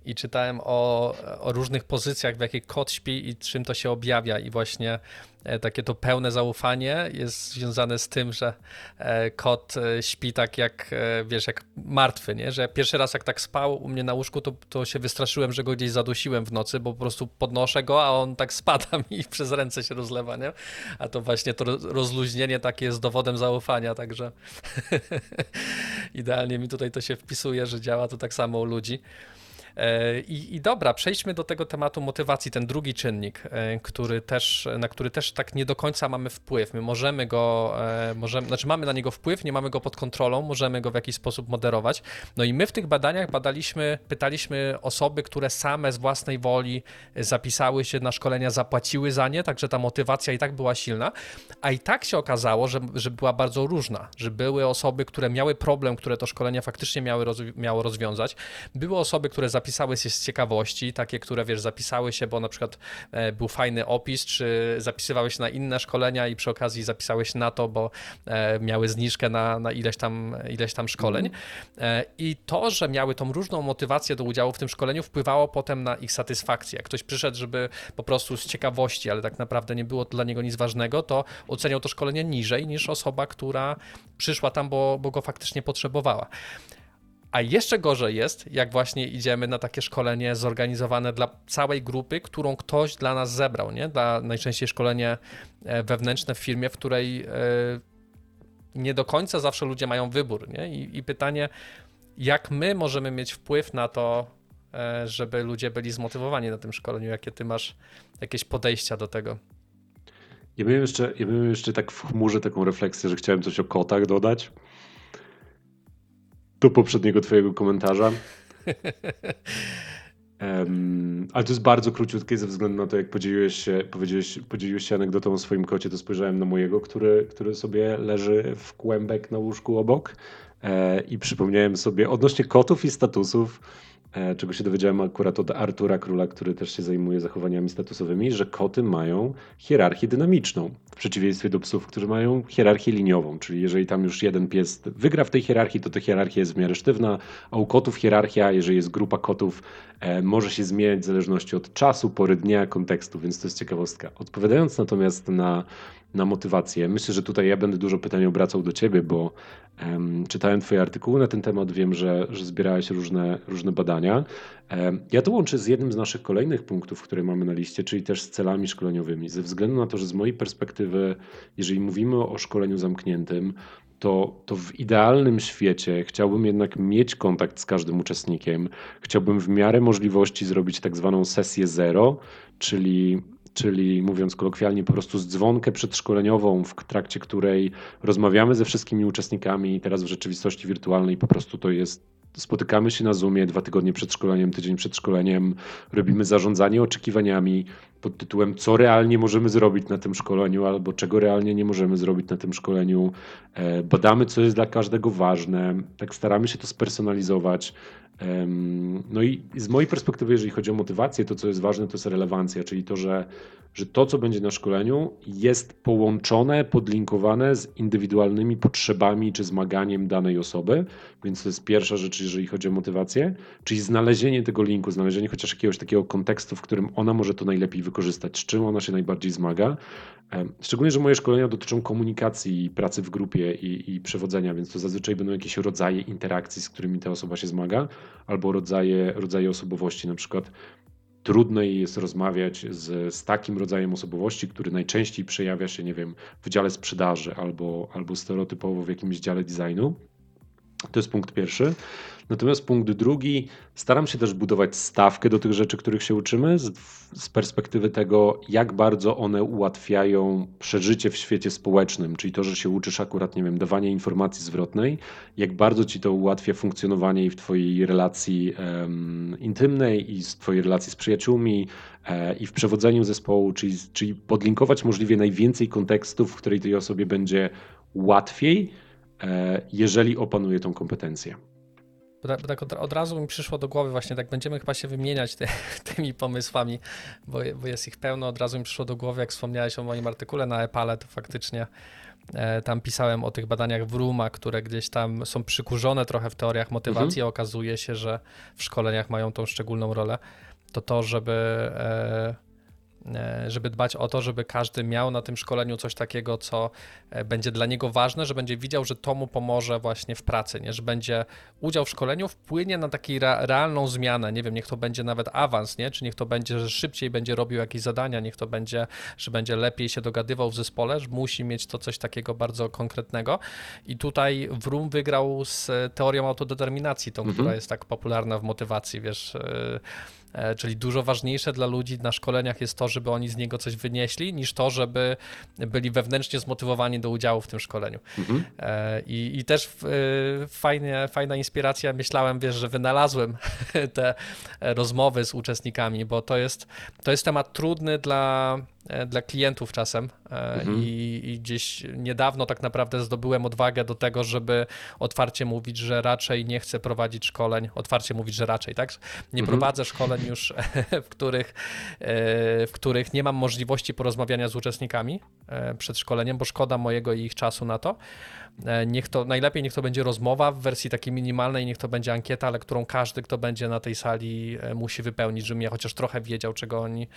i czytałem o, o, różnych pozycjach, w jakich kot śpi i czym to się objawia. I właśnie e, takie to pełne zaufanie jest związane z tym, że e, kot e, śpi tak jak, wiesz, jak martwy, nie? Że pierwszy raz jak tak spał u mnie na łóżku, to, to się wystraszyłem, że go gdzieś zadusiłem w nocy, bo po prostu podnoszę go, a on tak spada <laughs> mi przez ręce się rozlewa, nie? A to właśnie to rozluźnienie takie jest dowodem zaufania, także <laughs> idealnie mi tutaj to się wpisuje, że działa to tak samo u ludzi. E, I, I, dobra, przejdźmy do tego tematu motywacji, ten drugi czynnik, e, który też, na który też tak nie do końca mamy wpływ. My możemy go, e, możemy, znaczy mamy na niego wpływ, nie mamy go pod kontrolą, możemy go w jakiś sposób moderować. No i my w tych badaniach badaliśmy, pytaliśmy osoby, które same z własnej woli zapisały się na szkolenia, zapłaciły za nie, także ta motywacja i tak była silna, a i tak się okazało, że, że była bardzo różna, że były osoby, które miały problem, które to szkolenie faktycznie miały miało rozwiązać, były osoby, które zapisały zapisały się z ciekawości, takie, które wiesz, zapisały się, bo na przykład e, był fajny opis, czy zapisywały się na inne szkolenia i przy okazji zapisały się na to, bo e, miały zniżkę na, na ileś, tam, ileś tam szkoleń. Mm. I to, że miały tą różną motywację do udziału w tym szkoleniu, wpływało potem na ich satysfakcję. Jak ktoś przyszedł, żeby po prostu z ciekawości, ale tak naprawdę nie było dla niego nic ważnego, to oceniał to szkolenie niżej niż osoba, która przyszła tam, bo, bo go faktycznie potrzebowała. A jeszcze gorzej jest, jak właśnie idziemy na takie szkolenie zorganizowane dla całej grupy, którą ktoś dla nas zebrał, nie? Dla najczęściej szkolenie e, wewnętrzne w firmie, w której e, nie do końca zawsze ludzie mają wybór, nie? I, i pytanie, jak my możemy mieć wpływ na to, e, żeby ludzie byli zmotywowani na tym szkoleniu? Jakie ty masz jakieś podejścia do tego? Ja bym jeszcze, ja bym jeszcze tak w chmurze taką refleksję, że chciałem coś o kotach dodać do poprzedniego twojego komentarza. <laughs> Um, ale to jest bardzo króciutkie ze względu na to, jak podzieliłeś się, podzieliłeś, podzieliłeś się anegdotą o swoim kocie, to spojrzałem na mojego, który, który sobie leży w kłębek na łóżku obok e, i przypomniałem sobie odnośnie kotów i statusów, czego się dowiedziałem akurat od Artura Króla, który też się zajmuje zachowaniami statusowymi, że koty mają hierarchię dynamiczną, w przeciwieństwie do psów, którzy mają hierarchię liniową, czyli jeżeli tam już jeden pies wygra w tej hierarchii, to ta hierarchia jest w miarę sztywna, a u kotów hierarchia, jeżeli jest grupa kotów, e, może się zmieniać w zależności od czasu, pory dnia, kontekstu, więc to jest ciekawostka. Odpowiadając natomiast na na motywację. Myślę, że tutaj ja będę dużo pytań obracał do ciebie, bo um, czytałem twoje artykuły na ten temat, wiem, że, że zbierałeś różne, różne badania. Um, ja to łączę z jednym z naszych kolejnych punktów, które mamy na liście, czyli też z celami szkoleniowymi. Ze względu na to, że z mojej perspektywy, jeżeli mówimy o szkoleniu zamkniętym, to, to w idealnym świecie chciałbym jednak mieć kontakt z każdym uczestnikiem. Chciałbym w miarę możliwości zrobić tak zwaną sesję zero, czyli czyli mówiąc kolokwialnie, po prostu z dzwonkę przedszkoleniową, w trakcie której rozmawiamy ze wszystkimi uczestnikami, teraz w rzeczywistości wirtualnej po prostu to jest spotykamy się na Zoomie dwa tygodnie przed szkoleniem, tydzień przed szkoleniem, robimy zarządzanie oczekiwaniami pod tytułem, co realnie możemy zrobić na tym szkoleniu, albo czego realnie nie możemy zrobić na tym szkoleniu. E, badamy, co jest dla każdego ważne, tak staramy się to spersonalizować. No i z mojej perspektywy, jeżeli chodzi o motywację, to co jest ważne, to jest relewancja, czyli to, że, że to, co będzie na szkoleniu, jest połączone, podlinkowane z indywidualnymi potrzebami czy zmaganiem danej osoby. Więc to jest pierwsza rzecz, jeżeli chodzi o motywację, czyli znalezienie tego linku, znalezienie chociaż jakiegoś takiego kontekstu, w którym ona może to najlepiej wykorzystać, z czym ona się najbardziej zmaga. Szczególnie, że moje szkolenia dotyczą komunikacji, pracy w grupie i, i przewodzenia, więc to zazwyczaj będą jakieś rodzaje interakcji, z którymi ta osoba się zmaga, albo rodzaje, rodzaje osobowości. Na przykład trudno jej jest rozmawiać z, z takim rodzajem osobowości, który najczęściej przejawia się, nie wiem, w dziale sprzedaży albo, albo stereotypowo w jakimś dziale designu. To jest punkt pierwszy. Natomiast punkt drugi, staram się też budować stawkę do tych rzeczy, których się uczymy, z, z, perspektywy tego, jak bardzo one ułatwiają przeżycie w świecie społecznym, czyli to, że się uczysz akurat, nie wiem, dawania informacji zwrotnej, jak bardzo ci to ułatwia funkcjonowanie i w twojej relacji um, intymnej i z twojej relacji z przyjaciółmi e, i w przewodzeniu zespołu, czyli, czyli podlinkować możliwie najwięcej kontekstów, w której tej osobie będzie łatwiej, e, jeżeli opanuje tą kompetencję. Bo tak, od, od, razu mi przyszło do głowy właśnie, tak będziemy chyba się wymieniać te, <laughs> tymi pomysłami, bo, bo, jest ich pełno. Od razu mi przyszło do głowy, jak wspomniałeś o moim artykule na Epale, to faktycznie e, tam pisałem o tych badaniach w Ruma, które gdzieś tam są przykurzone trochę w teoriach motywacji, mhm. okazuje się, że w szkoleniach mają tą szczególną rolę. To to, żeby E, żeby dbać o to, żeby każdy miał na tym szkoleniu coś takiego, co e, będzie dla niego ważne, że będzie widział, że to mu pomoże właśnie w pracy, nie? że będzie udział w szkoleniu wpłynie na taką realną zmianę, nie wiem, niech to będzie nawet awans, nie? czy niech to będzie, że szybciej będzie robił jakieś zadania, niech to będzie, że będzie lepiej się dogadywał w zespole, że musi mieć to coś takiego bardzo konkretnego i tutaj Wrum wygrał z teorią autodeterminacji, tą, mhm. która jest tak popularna w motywacji, wiesz, e, E, czyli dużo ważniejsze dla ludzi na szkoleniach jest to, żeby oni z niego coś wynieśli, niż to, żeby byli wewnętrznie zmotywowani do udziału w tym szkoleniu. Mhm. E, I, I, też e, fajnie, fajna inspiracja, myślałem, wiesz, że wynalazłem <laughs> te rozmowy z uczestnikami, bo to jest, to jest temat trudny dla E, dla klientów czasem e, mhm. I, I, gdzieś niedawno tak naprawdę zdobyłem odwagę do tego, żeby otwarcie mówić, że raczej nie chcę prowadzić szkoleń, otwarcie mówić, że raczej, tak? Nie mhm. prowadzę szkoleń już, <laughs> w których, e, w których nie mam możliwości porozmawiania z uczestnikami przed szkoleniem, bo szkoda mojego i ich czasu na to. E, niech to, najlepiej niech to będzie rozmowa w wersji takiej minimalnej, niech to będzie ankieta, ale którą każdy, kto będzie na tej sali e, musi wypełnić, żebym ja chociaż trochę wiedział, czego oni,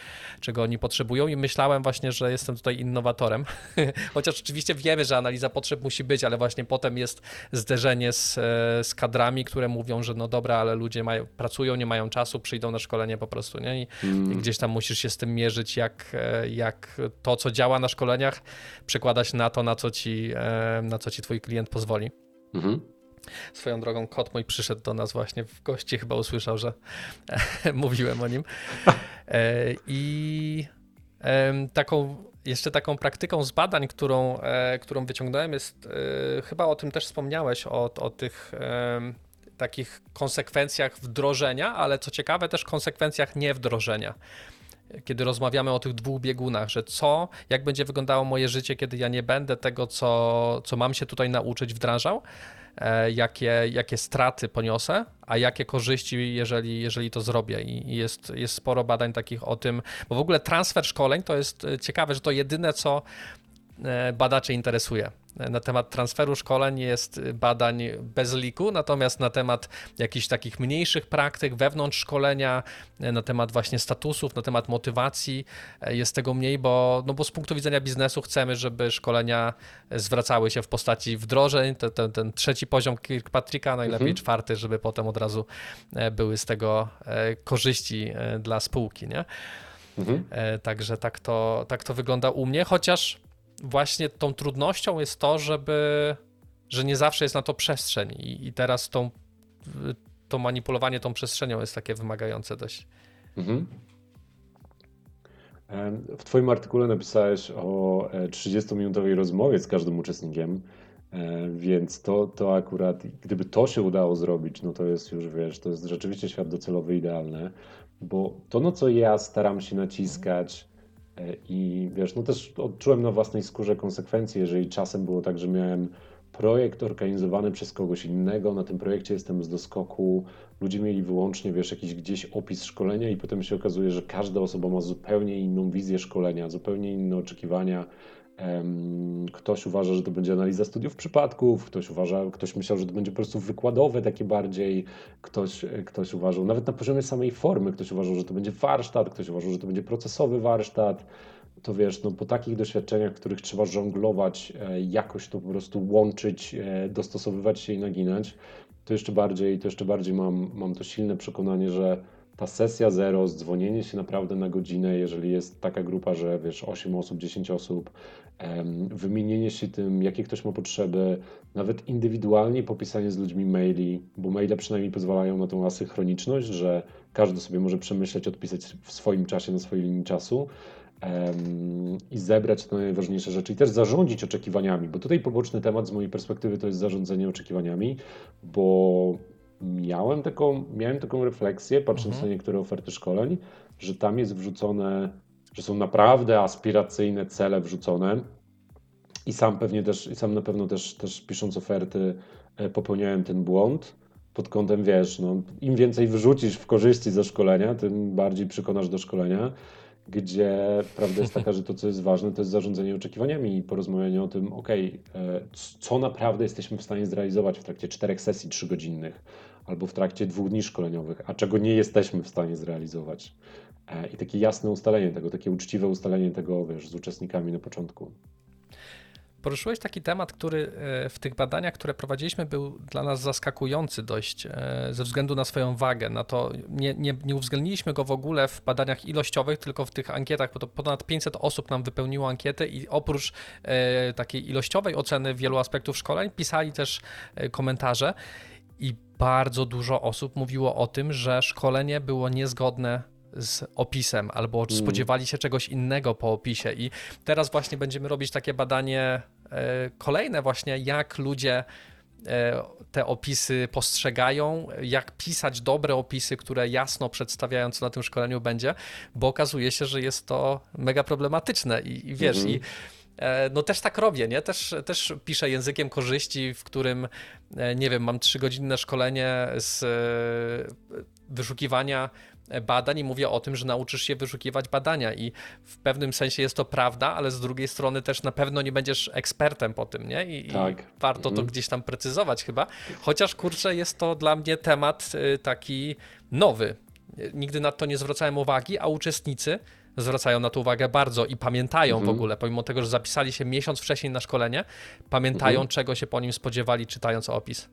czego oni potrzebują i myślałem właśnie, że jestem tutaj innowatorem, <laughs> chociaż oczywiście wiemy, że analiza potrzeb musi być, ale właśnie potem jest zderzenie z, e, z kadrami, które mówią, że no dobra, ale ludzie mają, pracują, nie mają czasu, przyjdą na szkolenie po prostu, nie? I, mm. i gdzieś tam musisz się z tym mierzyć, jak, jak to, co działa na szkoleniach, przekładać na to, na co ci, na co ci twój klient pozwoli. Mhm. Swoją drogą kot mój przyszedł do nas właśnie w gości, chyba usłyszał, że <laughs> mówiłem o nim. E, I taką, jeszcze taką praktyką z badań, którą, e, którą wyciągnąłem jest, e, chyba o tym też wspomniałeś, o, o tych takich konsekwencjach wdrożenia, ale co ciekawe też konsekwencjach niewdrożenia kiedy rozmawiamy o tych dwóch biegunach, że co, jak będzie wyglądało moje życie, kiedy ja nie będę tego, co, co mam się tutaj nauczyć, wdrażał, e, jakie, jakie straty poniosę, a jakie korzyści, jeżeli, jeżeli to zrobię. I jest, jest sporo badań takich o tym, bo w ogóle transfer szkoleń to jest e, ciekawe, że to jedyne, co badaczy interesuje na temat transferu szkoleń jest badań bez liku, natomiast na temat jakichś takich mniejszych praktyk wewnątrz szkolenia, na temat właśnie statusów, na temat motywacji jest tego mniej, bo, no bo z punktu widzenia biznesu chcemy, żeby szkolenia zwracały się w postaci wdrożeń, ten, ten, ten trzeci poziom Kirkpatricka, najlepiej mhm. czwarty, żeby potem od razu e, były z tego e, korzyści e, dla spółki, nie? Mhm. Także tak to, tak to wygląda u mnie, chociaż właśnie tą trudnością jest to, żeby, że nie zawsze jest na to przestrzeń i, i teraz tą, to manipulowanie tą przestrzenią jest takie wymagające dość. Mhm. W Twoim artykule napisałeś o 30-minutowej e, rozmowie z każdym uczestnikiem, e, więc to, to akurat, gdyby to się udało zrobić, no to jest już, wiesz, to jest rzeczywiście świat docelowy idealny, bo to, no co ja staram się naciskać, E, I wiesz, no też odczułem na własnej skórze konsekwencje, jeżeli czasem było tak, że miałem projekt organizowany przez kogoś innego, na tym projekcie jestem z doskoku, ludzie mieli wyłącznie, wiesz, jakiś gdzieś opis szkolenia i potem się okazuje, że każda osoba ma zupełnie inną wizję szkolenia, zupełnie inne oczekiwania, Ktoś uważa, że to będzie analiza studiów przypadków, ktoś uważa, ktoś myślał, że to będzie po prostu wykładowe takie bardziej, ktoś, ktoś uważał, nawet na poziomie samej formy, ktoś uważał, że to będzie warsztat, ktoś uważał, że to będzie procesowy warsztat. To wiesz, no po takich doświadczeniach, w których trzeba żonglować, e, jakoś to po prostu łączyć, e, dostosowywać się i naginać, to jeszcze bardziej, to jeszcze bardziej mam, mam to silne przekonanie, że ta sesja zero, dzwonienie się naprawdę na godzinę, jeżeli jest taka grupa, że wiesz, 8 osób, 10 osób, wymienienie się tym, jakie ktoś ma potrzeby, nawet indywidualnie popisanie z ludźmi maili, bo maile przynajmniej pozwalają na tą asynchroniczność, że każdy sobie może przemyśleć, odpisać w swoim czasie, na swojej linii czasu i zebrać te najważniejsze rzeczy i też zarządzić oczekiwaniami, bo tutaj poboczny temat z mojej perspektywy to jest zarządzanie oczekiwaniami, bo miałem taką, miałem taką refleksję, patrząc mhm. na niektóre oferty szkoleń, że tam jest wrzucone, że są naprawdę aspiracyjne cele wrzucone. I sam pewnie też, i sam na pewno też, też pisząc oferty, e, popełniałem ten błąd pod kątem, wiesz, no, im więcej wyrzucisz w korzyści ze szkolenia, tym bardziej przekonasz do szkolenia, gdzie prawda jest taka, że to, co jest ważne, to jest zarządzanie oczekiwaniami i porozmawianie o tym, ok, e, co naprawdę jesteśmy w stanie zrealizować w trakcie czterech sesji trzygodzinnych albo w trakcie dwóch dni szkoleniowych, a czego nie jesteśmy w stanie zrealizować. E, I takie jasne ustalenie tego, takie uczciwe ustalenie tego, wiesz, z uczestnikami na początku. Poruszyłeś taki temat, który e, w tych badaniach, które prowadziliśmy, był dla nas zaskakujący dość e, ze względu na swoją wagę. Na to nie, nie, nie uwzględniliśmy go w ogóle w badaniach ilościowych, tylko w tych ankietach, bo to ponad 500 osób nam wypełniło ankietę i oprócz takiej ilościowej oceny wielu aspektów szkoleń, pisali też komentarze i bardzo dużo osób mówiło o tym, że szkolenie było niezgodne z opisem, albo mm. spodziewali się czegoś innego po opisie. I teraz właśnie będziemy robić takie badanie e, kolejne, właśnie jak ludzie e, te opisy postrzegają, jak pisać dobre opisy, które jasno przedstawiają, co na tym szkoleniu będzie, bo okazuje się, że jest to mega problematyczne i, i wiesz, mm -hmm. i E, no też tak robię, nie? Też, też piszę językiem korzyści, w którym, e, nie wiem, mam trzygodzinne szkolenie z e, wyszukiwania badań i mówię o tym, że nauczysz się wyszukiwać badania i w pewnym sensie jest to prawda, ale z drugiej strony też na pewno nie będziesz ekspertem po tym, nie? I, tak. i warto to mhm. gdzieś tam precyzować chyba, chociaż kurczę jest to dla mnie temat taki nowy. Nigdy na to nie zwracałem uwagi, a uczestnicy zwracają na to uwagę bardzo i pamiętają mhm. w ogóle, pomimo tego, że zapisali się miesiąc wcześniej na szkolenie, pamiętają, mhm. czego się po nim spodziewali, czytając opis.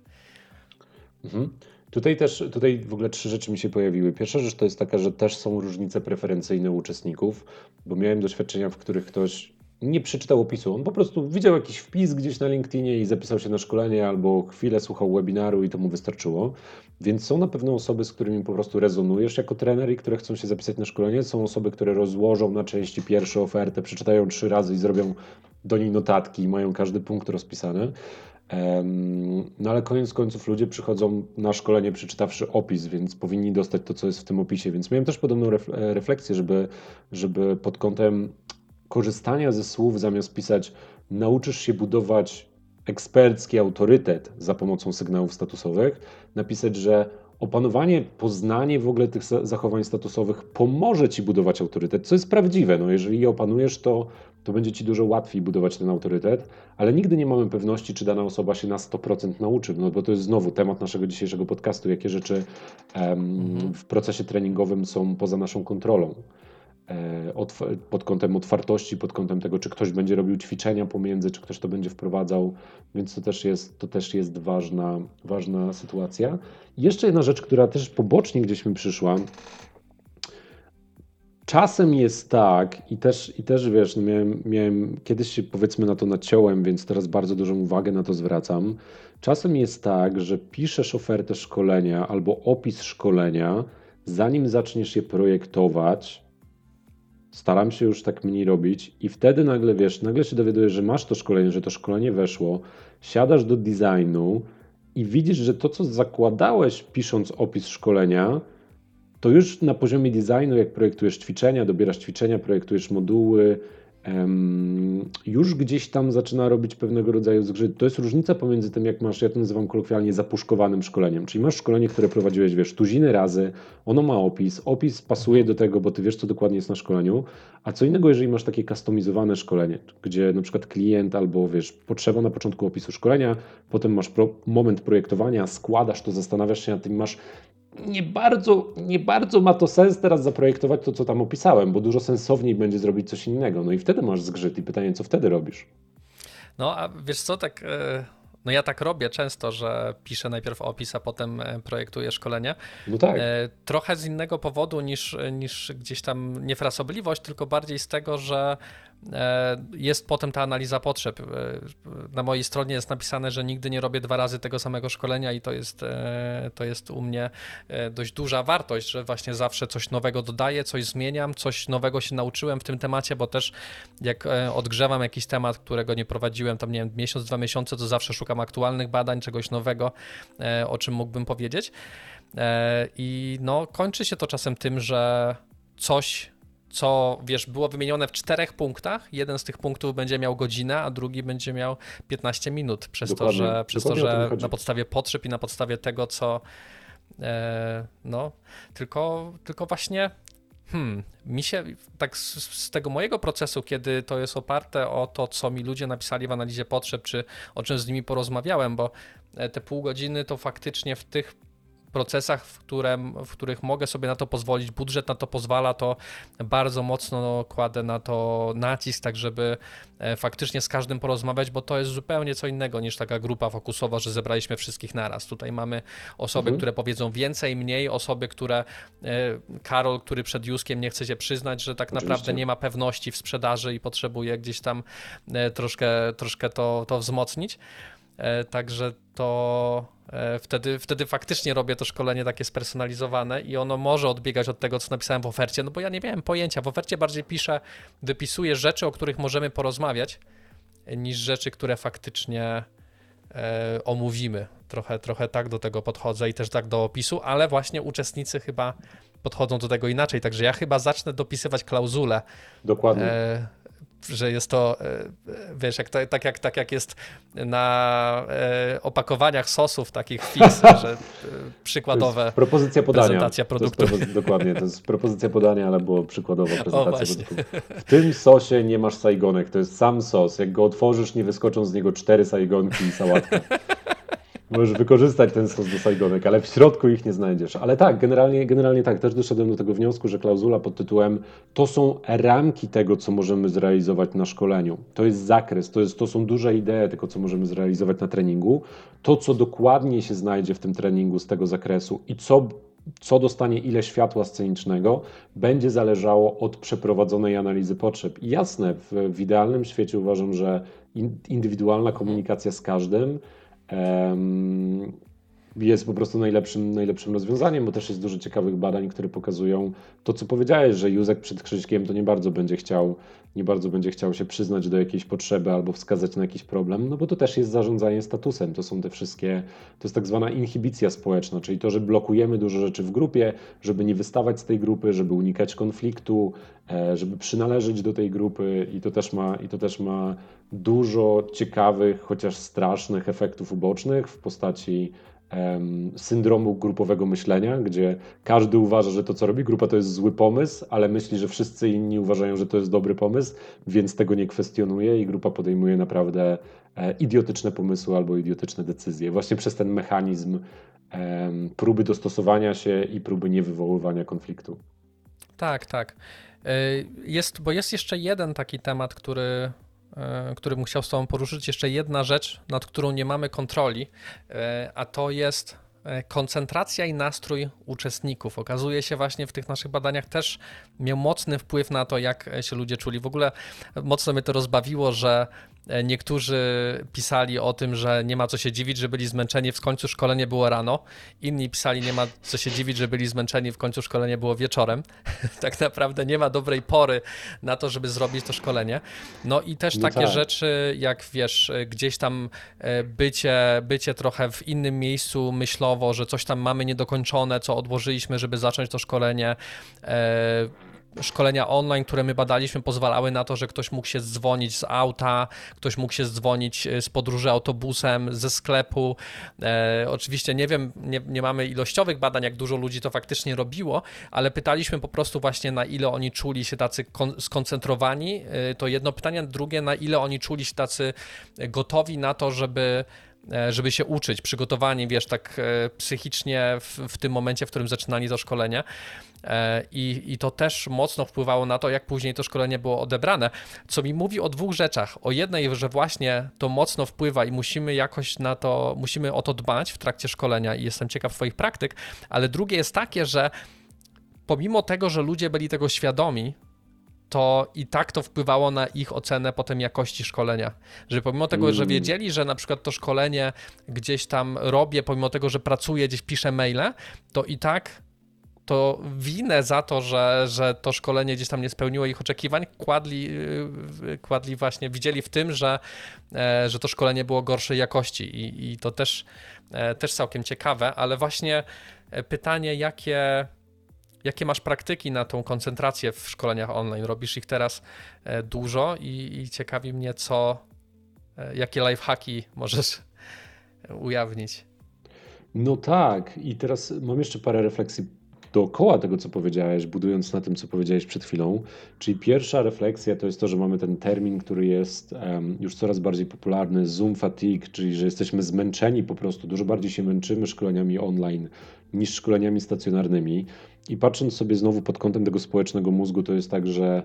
Mhm. Tutaj też, tutaj w ogóle trzy rzeczy mi się pojawiły. Pierwsza rzecz to jest taka, że też są różnice preferencyjne uczestników, bo miałem doświadczenia, w których ktoś nie przeczytał opisu. On po prostu widział jakiś wpis gdzieś na LinkedInie i zapisał się na szkolenie albo chwilę słuchał webinaru i to mu wystarczyło. Więc są na pewno osoby, z którymi po prostu rezonujesz jako trener i które chcą się zapisać na szkolenie. Są osoby, które rozłożą na części pierwsze ofertę, przeczytają trzy razy i zrobią do niej notatki i mają każdy punkt rozpisany. No ale koniec końców ludzie przychodzą na szkolenie przeczytawszy opis, więc powinni dostać to, co jest w tym opisie. Więc miałem też podobną refleksję, żeby, żeby pod kątem korzystania ze słów zamiast pisać nauczysz się budować ekspercki autorytet za pomocą sygnałów statusowych, napisać, że opanowanie, poznanie w ogóle tych zachowań statusowych pomoże ci budować autorytet, co jest prawdziwe. No, jeżeli je opanujesz, to, to będzie ci dużo łatwiej budować ten autorytet, ale nigdy nie mamy pewności, czy dana osoba się na 100% nauczy, no bo to jest znowu temat naszego dzisiejszego podcastu, jakie rzeczy um, w procesie treningowym są poza naszą kontrolą. E, pod kątem otwartości, pod kątem tego, czy ktoś będzie robił ćwiczenia pomiędzy, czy ktoś to będzie wprowadzał, więc to też jest, to też jest ważna, ważna sytuacja. I jeszcze jedna rzecz, która też pobocznie gdzieś mi przyszła. Czasem jest tak, i też, i też wiesz, no miałem, miałem, kiedyś się powiedzmy na to naciąłem, więc teraz bardzo dużą uwagę na to zwracam. Czasem jest tak, że piszesz ofertę szkolenia albo opis szkolenia, zanim zaczniesz je projektować, staram się już tak mniej robić i wtedy nagle wiesz, nagle się dowiadujesz, że masz to szkolenie, że to szkolenie weszło, siadasz do designu i widzisz, że to, co zakładałeś pisząc opis szkolenia, to już na poziomie designu, jak projektujesz ćwiczenia, dobierasz ćwiczenia, projektujesz moduły, już gdzieś tam zaczyna robić pewnego rodzaju zgrzyt. To jest różnica pomiędzy tym, jak masz, ja to nazywam kolokwialnie, zapuszkowanym szkoleniem. Czyli masz szkolenie, które prowadziłeś, wiesz, tuziny razy, ono ma opis, opis pasuje do tego, bo ty wiesz, co dokładnie jest na szkoleniu, a co innego, jeżeli masz takie customizowane szkolenie, gdzie na przykład klient albo, wiesz, potrzeba na początku opisu szkolenia, potem masz pro, moment projektowania, składasz to, zastanawiasz się nad tym, masz nie bardzo, nie bardzo ma to sens teraz zaprojektować to, co tam opisałem, bo dużo sensowniej będzie zrobić coś innego. No i wtedy masz zgrzyt i pytanie, co wtedy robisz? No, a wiesz co, tak. E, no ja tak robię często, że piszę najpierw opis, a potem e, projektuję szkolenie. No tak. E, trochę z innego powodu niż, niż gdzieś tam niefrasobliwość, tylko bardziej z tego, że jest potem ta analiza potrzeb. E, na mojej stronie jest napisane, że nigdy nie robię dwa razy tego samego szkolenia i to jest, e, to jest u mnie dość duża wartość, że właśnie zawsze coś nowego dodaję, coś zmieniam, coś nowego się nauczyłem w tym temacie, bo też jak odgrzewam jakiś temat, którego nie prowadziłem tam, nie wiem, miesiąc, dwa miesiące, to zawsze szukam aktualnych badań, czegoś nowego, o czym mógłbym powiedzieć. I no, kończy się to czasem tym, że coś co wiesz, było wymienione w czterech punktach. Jeden z tych punktów będzie miał godzinę, a drugi będzie miał 15 minut. Przez dokładnie, to, że, przez to, że na podstawie potrzeb i na podstawie tego, co e, no, tylko, tylko właśnie hmm, mi się tak z, z, tego mojego procesu, kiedy to jest oparte o to, co mi ludzie napisali w analizie potrzeb, czy o czym z nimi porozmawiałem, bo e, te pół godziny to faktycznie w tych procesach, w, które, w których mogę sobie na to pozwolić, budżet na to pozwala, to bardzo mocno kładę na to nacisk, tak żeby e, faktycznie z każdym porozmawiać, bo to jest zupełnie co innego niż taka grupa fokusowa, że zebraliśmy wszystkich naraz. Tutaj mamy osoby, mhm. które powiedzą więcej, mniej, osoby, które e, Karol, który przed Juskiem nie chce się przyznać, że tak Oczywiście. naprawdę nie ma pewności w sprzedaży i potrzebuje gdzieś tam e, troszkę, troszkę to, to wzmocnić. Także to E, wtedy, wtedy faktycznie robię to szkolenie takie spersonalizowane i ono może odbiegać od tego, co napisałem w ofercie, no bo ja nie miałem pojęcia. W ofercie bardziej piszę, wypisuję rzeczy, o których możemy porozmawiać, niż rzeczy, które faktycznie e, omówimy. Trochę, trochę tak do tego podchodzę i też tak do opisu, ale właśnie uczestnicy chyba podchodzą do tego inaczej. Także ja chyba zacznę dopisywać klauzulę. Dokładnie. E, że jest to, e, wiesz, jak, tak, jak, tak jak jest na e, opakowaniach sosów takich fix, <laughs> że e, przykładowe propozycja podania. prezentacja produktu. To jest, dokładnie, to jest propozycja podania, ale było przykładowa <laughs> prezentacja produktu. W tym sosie nie masz sajgonek, to jest sam sos. Jak go otworzysz, nie wyskoczą z niego cztery sajgonki i sałatka. <laughs> Możesz wykorzystać ten sos do sajgonek, ale w środku ich nie znajdziesz. Ale tak, generalnie, generalnie tak, też doszedłem do tego wniosku, że klauzula pod tytułem to są ramki tego, co możemy zrealizować na szkoleniu. To jest zakres, to, jest, to są duże idee tego, co możemy zrealizować na treningu. To, co dokładnie się znajdzie w tym treningu z tego zakresu i co co dostanie ile światła scenicznego, będzie zależało od przeprowadzonej analizy potrzeb. I jasne, w, w idealnym świecie uważam, że in, indywidualna komunikacja z każdym jest po prostu najlepszym, najlepszym rozwiązaniem, bo też jest dużo ciekawych badań, które pokazują to, co powiedziałeś, że Józek przed Krzyśkiem to nie bardzo będzie chciał, nie bardzo będzie chciał się przyznać do jakiejś potrzeby albo wskazać na jakiś problem, no bo to też jest zarządzanie statusem. To są te wszystkie, to jest tak zwana inhibicja społeczna, czyli to, że blokujemy dużo rzeczy w grupie, żeby nie wystawać z tej grupy, żeby unikać konfliktu, e, żeby przynależeć do tej grupy i to też ma, i to też ma dużo ciekawych, chociaż strasznych efektów ubocznych w postaci syndromu grupowego myślenia, gdzie każdy uważa, że to, co robi grupa, to jest zły pomysł, ale myśli, że wszyscy inni uważają, że to jest dobry pomysł, więc tego nie kwestionuje i grupa podejmuje naprawdę e, idiotyczne pomysły albo idiotyczne decyzje. Właśnie przez ten mechanizm próby dostosowania się i próby niewywoływania konfliktu. Tak, tak. E, jest, bo jest jeszcze jeden taki temat, który który bym chciał z Tobą poruszyć, jeszcze jedna rzecz, nad którą nie mamy kontroli, e, a to jest e, koncentracja i nastrój uczestników. Okazuje się właśnie w tych naszych badaniach też miał mocny wpływ na to, jak się ludzie czuli. W ogóle mocno mnie to rozbawiło, że E, niektórzy pisali o tym, że nie ma co się dziwić, że byli zmęczeni, w końcu szkolenie było rano. Inni pisali, nie ma co się dziwić, że byli zmęczeni, w końcu szkolenie było wieczorem. <laughs> tak naprawdę nie ma dobrej pory na to, żeby zrobić to szkolenie. No i też no takie tak. rzeczy, jak wiesz, gdzieś tam e, bycie, bycie trochę w innym miejscu myślowo, że coś tam mamy niedokończone, co odłożyliśmy, żeby zacząć to szkolenie e, szkolenia online, które my badaliśmy, pozwalały na to, że ktoś mógł się dzwonić z auta, ktoś mógł się dzwonić e, z podróży autobusem, ze sklepu. E, oczywiście nie wiem, nie, nie, mamy ilościowych badań, jak dużo ludzi to faktycznie robiło, ale pytaliśmy po prostu właśnie, na ile oni czuli się tacy skoncentrowani. E, to jedno pytanie. Drugie, na ile oni czuli się tacy gotowi na to, żeby E, żeby się uczyć, przygotowani, wiesz, tak e, psychicznie w, w tym momencie, w którym zaczynali to szkolenie. E, I, I to też mocno wpływało na to, jak później to szkolenie było odebrane. Co mi mówi o dwóch rzeczach. O jednej, że właśnie to mocno wpływa i musimy jakoś na to, musimy o to dbać w trakcie szkolenia i jestem ciekaw Twoich praktyk, ale drugie jest takie, że pomimo tego, że ludzie byli tego świadomi, to i tak to wpływało na ich ocenę potem jakości szkolenia. Że pomimo tego, że mm. wiedzieli, że na przykład to szkolenie gdzieś tam robię, pomimo tego, że pracuję, gdzieś piszę maile, to i tak to winę za to, że, że to szkolenie gdzieś tam nie spełniło ich oczekiwań, kładli, y, kładli właśnie, widzieli w tym, że, e, że to szkolenie było gorszej jakości i, i to też, e, też całkiem ciekawe, ale właśnie e, pytanie, jakie Jakie masz praktyki na tą koncentrację w szkoleniach online? Robisz ich teraz dużo i, i ciekawi mnie, co, jakie lifehacki możesz ujawnić. No tak, i teraz mam jeszcze parę refleksji dookoła tego, co powiedziałeś, budując na tym, co powiedziałeś przed chwilą. Czyli pierwsza refleksja to jest to, że mamy ten termin, który jest um, już coraz bardziej popularny, Zoom fatigue, czyli że jesteśmy zmęczeni po prostu, dużo bardziej się męczymy szkoleniami online niż szkoleniami stacjonarnymi. I patrząc sobie znowu pod kątem tego społecznego mózgu, to jest tak, że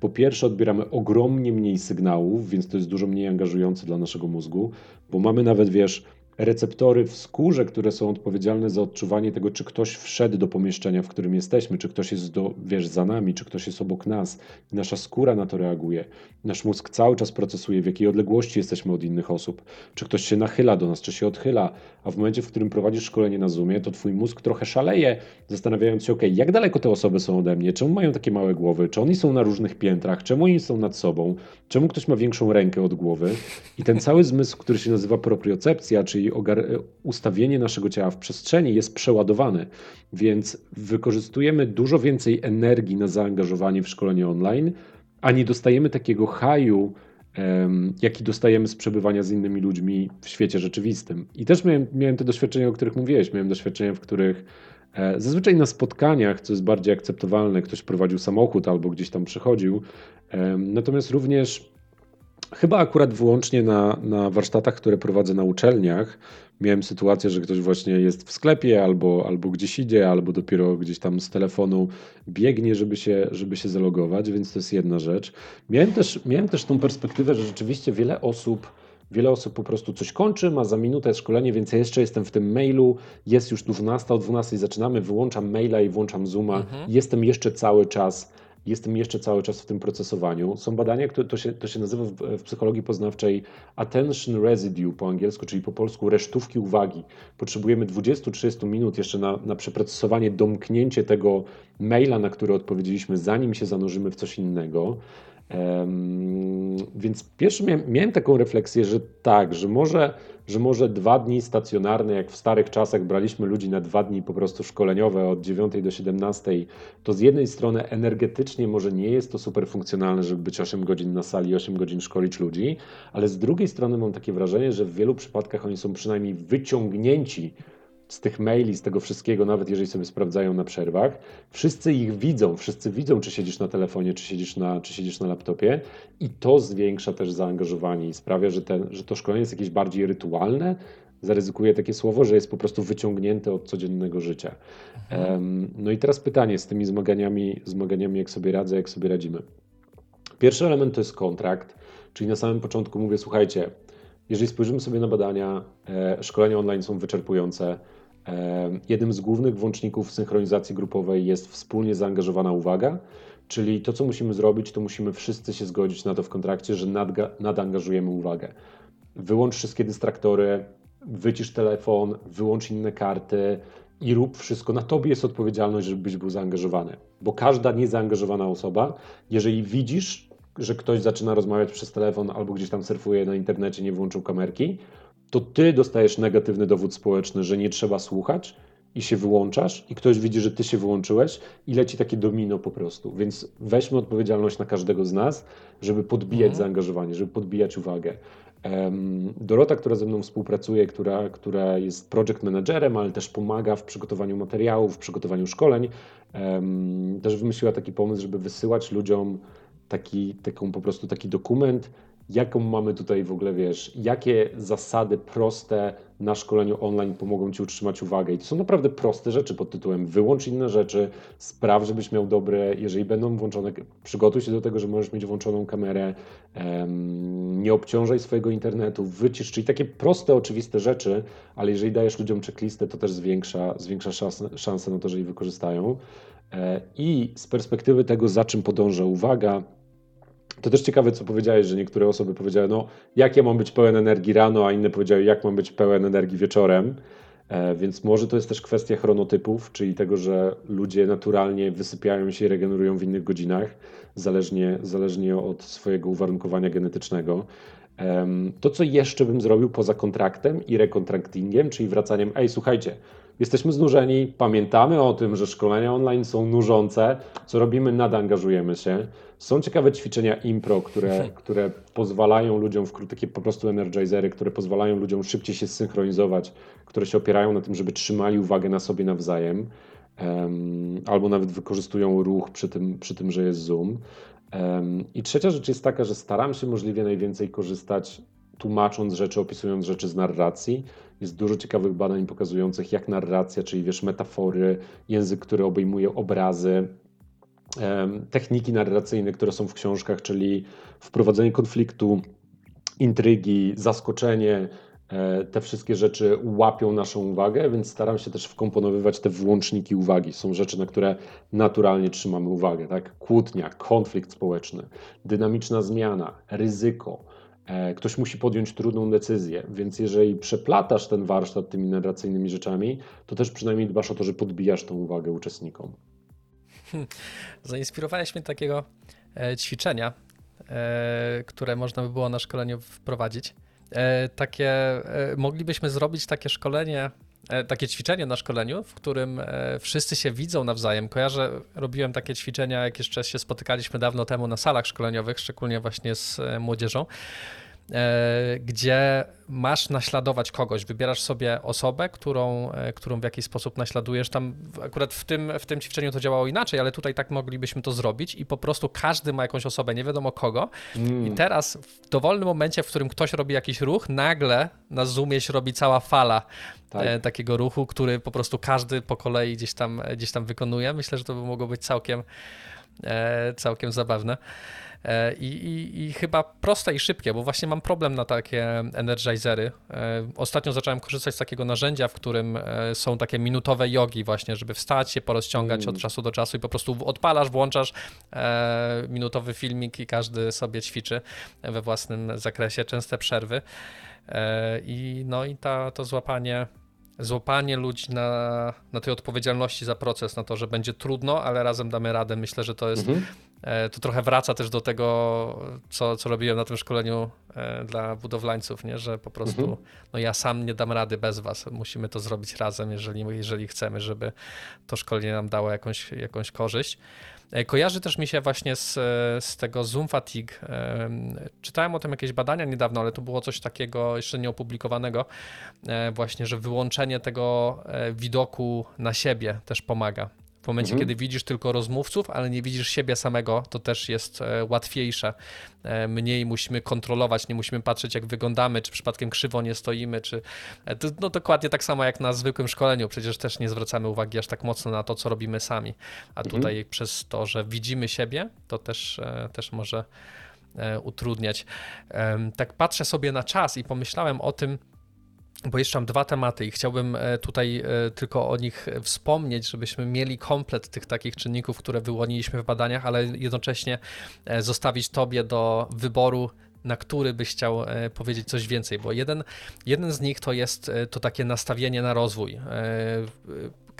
po pierwsze, odbieramy ogromnie mniej sygnałów, więc to jest dużo mniej angażujące dla naszego mózgu, bo mamy nawet, wiesz, receptory w skórze, które są odpowiedzialne za odczuwanie tego, czy ktoś wszedł do pomieszczenia, w którym jesteśmy, czy ktoś jest do, wiesz, za nami, czy ktoś jest obok nas. Nasza skóra na to reaguje. Nasz mózg cały czas procesuje, w jakiej odległości jesteśmy od innych osób. Czy ktoś się nachyla do nas, czy się odchyla. A w momencie, w którym prowadzisz szkolenie na Zoomie, to twój mózg trochę szaleje, zastanawiając się, ok, jak daleko te osoby są ode mnie, czemu mają takie małe głowy, czy oni są na różnych piętrach, czemu oni są nad sobą, czemu ktoś ma większą rękę od głowy. I ten cały zmysł, który się nazywa propriocepcja, czyli ustawienie naszego ciała w przestrzeni jest przeładowane, więc wykorzystujemy dużo więcej energii na zaangażowanie w szkolenie online, a nie dostajemy takiego haju, jaki dostajemy z przebywania z innymi ludźmi w świecie rzeczywistym. I też miałem, miałem te doświadczenia, o których mówiłeś. Miałem doświadczenia, w których e, zazwyczaj na spotkaniach, co jest bardziej akceptowalne, ktoś prowadził samochód albo gdzieś tam przychodził. Natomiast również Chyba akurat wyłącznie na, na warsztatach, które prowadzę na uczelniach, miałem sytuację, że ktoś właśnie jest w sklepie albo, albo gdzieś idzie, albo dopiero gdzieś tam z telefonu biegnie, żeby się, żeby się zalogować, więc to jest jedna rzecz. Miałem też, miałem też tą perspektywę, że rzeczywiście wiele osób. Wiele osób po prostu coś kończy, ma za minutę szkolenie, więc ja jeszcze jestem w tym mailu, jest już 12, o 12 zaczynamy, wyłączam maila i włączam Zooma, mhm. jestem jeszcze cały czas jestem jeszcze cały czas w tym procesowaniu. Są badania, które to się, to się nazywa w, w psychologii poznawczej attention residue po angielsku, czyli po polsku resztówki uwagi. Potrzebujemy 20-30 minut jeszcze na, na przeprocesowanie, domknięcie tego maila, na który odpowiedzieliśmy, zanim się zanurzymy w coś innego. Więc pierwszy miałem taką refleksję, że tak, że może, że może dwa dni stacjonarne, jak w starych czasach braliśmy ludzi na dwa dni po prostu szkoleniowe od 9 do 17, to z jednej strony energetycznie może nie jest to super funkcjonalne, żeby być 8 godzin na sali, 8 godzin szkolić ludzi, ale z drugiej strony mam takie wrażenie, że w wielu przypadkach oni są przynajmniej wyciągnięci z tych maili, z tego wszystkiego, nawet jeżeli sobie sprawdzają na przerwach, wszyscy ich widzą, wszyscy widzą, czy siedzisz na telefonie, czy siedzisz na, czy siedzisz na laptopie i to zwiększa też zaangażowanie i sprawia, że, ten, że to szkolenie jest jakieś bardziej rytualne, zaryzykuję takie słowo, że jest po prostu wyciągnięte od codziennego życia. Um, no i teraz pytanie z tymi zmaganiami, zmaganiami, jak sobie radzę, jak sobie radzimy. Pierwszy element to jest kontrakt, czyli na samym początku mówię, słuchajcie, jeżeli spojrzymy sobie na badania, e, szkolenia online są wyczerpujące, Jednym z głównych włączników synchronizacji grupowej jest wspólnie zaangażowana uwaga, czyli to, co musimy zrobić, to musimy wszyscy się zgodzić na to w kontrakcie, że nadangażujemy uwagę. Wyłącz wszystkie dystraktory, wycisz telefon, wyłącz inne karty i rób wszystko. Na tobie jest odpowiedzialność, żebyś był zaangażowany, bo każda niezaangażowana osoba, jeżeli widzisz, że ktoś zaczyna rozmawiać przez telefon albo gdzieś tam surfuje na internecie, nie włączył kamerki, to ty dostajesz negatywny dowód społeczny, że nie trzeba słuchać i się wyłączasz i ktoś widzi, że ty się wyłączyłeś i leci takie domino po prostu. Więc weźmy odpowiedzialność na każdego z nas, żeby podbijać mhm. zaangażowanie, żeby podbijać uwagę. Dorota, która ze mną współpracuje, która, która jest project managerem, ale też pomaga w przygotowaniu materiałów, w przygotowaniu szkoleń, też wymyśliła taki pomysł, żeby wysyłać ludziom taki, taką po prostu taki dokument, jaką mamy tutaj w ogóle, wiesz, jakie zasady proste na szkoleniu online pomogą Ci utrzymać uwagę. I to są naprawdę proste rzeczy pod tytułem wyłącz inne rzeczy, spraw, żebyś miał dobre, jeżeli będą włączone, przygotuj się do tego, że możesz mieć włączoną kamerę, um, nie obciążaj swojego internetu, wycisz, czyli takie proste, oczywiste rzeczy, ale jeżeli dajesz ludziom checklistę, to też zwiększa, zwiększa szansę, szansę na to, że jej wykorzystają. E, I z perspektywy tego, za czym podąża uwaga, to też ciekawe, co powiedziałeś, że niektóre osoby powiedziały, no jak ja mam być pełen energii rano, a inne powiedziały, jak mam być pełen energii wieczorem. E, więc może to jest też kwestia chronotypów, czyli tego, że ludzie naturalnie wysypiają się i regenerują w innych godzinach, zależnie, zależnie od swojego uwarunkowania genetycznego. To, co jeszcze bym zrobił poza kontraktem i rekontraktingiem, czyli wracaniem, ej, słuchajcie, jesteśmy znużeni, pamiętamy o tym, że szkolenia online są nużące, co robimy, nadangażujemy się. Są ciekawe ćwiczenia impro, które, które pozwalają ludziom, w takie po prostu energizery, które pozwalają ludziom szybciej się synchronizować, które się opierają na tym, żeby trzymali uwagę na sobie nawzajem, albo nawet wykorzystują ruch przy tym, przy tym że jest Zoom. I trzecia rzecz jest taka, że staram się możliwie najwięcej korzystać tłumacząc rzeczy, opisując rzeczy z narracji. Jest dużo ciekawych badań pokazujących, jak narracja, czyli wiesz, metafory, język, który obejmuje obrazy, techniki narracyjne, które są w książkach, czyli wprowadzenie konfliktu, intrygi, zaskoczenie, te wszystkie rzeczy łapią naszą uwagę, więc staram się też wkomponowywać te włączniki uwagi. Są rzeczy, na które naturalnie trzymamy uwagę, tak? Kłótnia, konflikt społeczny, dynamiczna zmiana, ryzyko. E, ktoś musi podjąć trudną decyzję, więc jeżeli przeplatasz ten warsztat tymi narracyjnymi rzeczami, to też przynajmniej dbasz o to, że podbijasz tą uwagę uczestnikom. <laughs> Zainspirowałeś mnie takiego e, ćwiczenia, e, które można by było na szkoleniu wprowadzić. E, takie, moglibyśmy zrobić takie szkolenie, takie ćwiczenie na szkoleniu, w którym wszyscy się widzą nawzajem. Kojarzę, robiłem takie ćwiczenia, jak jeszcze się spotykaliśmy dawno temu na salach szkoleniowych, szczególnie właśnie z młodzieżą. E, gdzie masz naśladować kogoś. Wybierasz sobie osobę, którą, e, którą w jakiś sposób naśladujesz. Tam akurat w tym, w tym ćwiczeniu to działało inaczej, ale tutaj tak moglibyśmy to zrobić i po prostu każdy ma jakąś osobę, nie wiadomo kogo. Mm. I teraz w dowolnym momencie, w którym ktoś robi jakiś ruch, nagle na Zoomie się robi cała fala tak. e, takiego ruchu, który po prostu każdy po kolei gdzieś tam, gdzieś tam wykonuje. Myślę, że to by mogło być całkiem, e, całkiem zabawne. E, I, i, I, chyba proste i szybkie, bo właśnie mam problem na takie energizery. E, ostatnio zacząłem korzystać z takiego narzędzia, w którym e, są takie minutowe jogi właśnie, żeby wstać się, porozciągać mm. od czasu do czasu i po prostu odpalasz, włączasz minutowy filmik i każdy sobie ćwiczy we własnym zakresie, częste przerwy. I no i ta, to złapanie złapanie ludzi na, na tej odpowiedzialności za proces, na to, że będzie trudno, ale razem damy radę. Myślę, że to jest. Mhm. E, to trochę wraca też do tego, co, co robiłem na tym szkoleniu e, dla budowlańców, nie? że po prostu mhm. no ja sam nie dam rady bez was. Musimy to zrobić razem, jeżeli, jeżeli chcemy, żeby to szkolenie nam dało jakąś, jakąś korzyść. E, kojarzy też mi się właśnie z, z tego Zoom Fatigue. Czytałem o tym jakieś badania niedawno, ale to było coś takiego jeszcze nieopublikowanego, właśnie, że wyłączenie tego widoku na siebie też pomaga. W momencie, mhm. kiedy widzisz tylko rozmówców, ale nie widzisz siebie samego, to też jest e, łatwiejsze. E, mniej musimy kontrolować, nie musimy patrzeć, jak wyglądamy, czy przypadkiem krzywo nie stoimy, czy. E, no dokładnie tak samo jak na zwykłym szkoleniu. Przecież też nie zwracamy uwagi aż tak mocno na to, co robimy sami. A mhm. tutaj przez to, że widzimy siebie, to też, też może utrudniać. Tak patrzę sobie na czas i pomyślałem o tym, bo jeszcze mam dwa tematy i chciałbym e, tutaj e, tylko o nich wspomnieć, żebyśmy mieli komplet tych takich czynników, które wyłoniliśmy w badaniach, ale jednocześnie e, zostawić Tobie do wyboru na który byś chciał powiedzieć coś więcej, bo jeden, jeden z nich to jest to takie nastawienie na rozwój.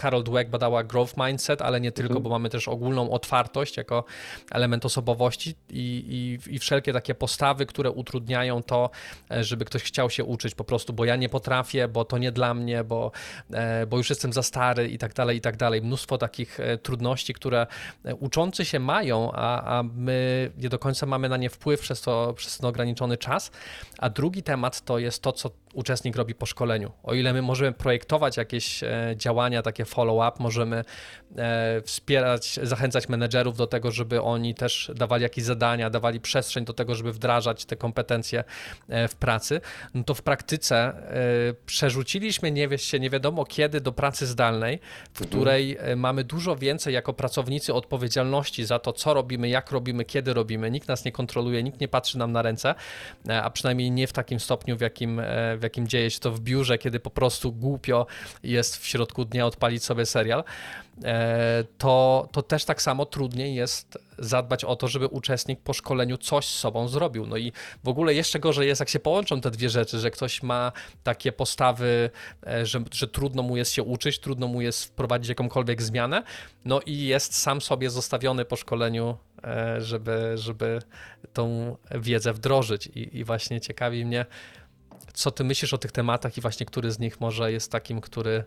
Carol Dweck badała growth mindset, ale nie tylko, mhm. bo mamy też ogólną otwartość jako element osobowości i, i, i wszelkie takie postawy, które utrudniają to, e, żeby ktoś chciał się uczyć po prostu, bo ja nie potrafię, bo to nie dla mnie, bo, e, bo już jestem za stary i tak dalej, i tak dalej. Mnóstwo takich e, trudności, które uczący się mają, a, a my nie do końca mamy na nie wpływ przez, to, przez ten ograniczony czas. A drugi temat to jest to, co uczestnik robi po szkoleniu. O ile my możemy projektować jakieś działania takie follow-up, możemy e, wspierać, zachęcać menedżerów do tego, żeby oni też dawali jakieś zadania, dawali przestrzeń do tego, żeby wdrażać te kompetencje e, w pracy, no to w praktyce e, przerzuciliśmy nie, się nie wiadomo kiedy do pracy zdalnej, w mhm. której mamy dużo więcej jako pracownicy odpowiedzialności za to, co robimy, jak robimy, kiedy robimy. Nikt nas nie kontroluje, nikt nie patrzy nam na ręce, a przynajmniej nie w takim stopniu, w jakim, w jakim dzieje się to w biurze, kiedy po prostu głupio jest w środku dnia odpalić odpalić sobie serial, e, to, to też tak samo trudniej jest zadbać o to, żeby uczestnik po szkoleniu coś z sobą zrobił. No i w ogóle jeszcze gorzej jest, jak się połączą te dwie rzeczy, że ktoś ma takie postawy, e, że, że trudno mu jest się uczyć, trudno mu jest wprowadzić jakąkolwiek zmianę, no i jest sam sobie zostawiony po szkoleniu, e, żeby, żeby tą wiedzę wdrożyć. I, i właśnie ciekawi mnie, co ty myślisz o tych tematach i właśnie który z nich może jest takim, który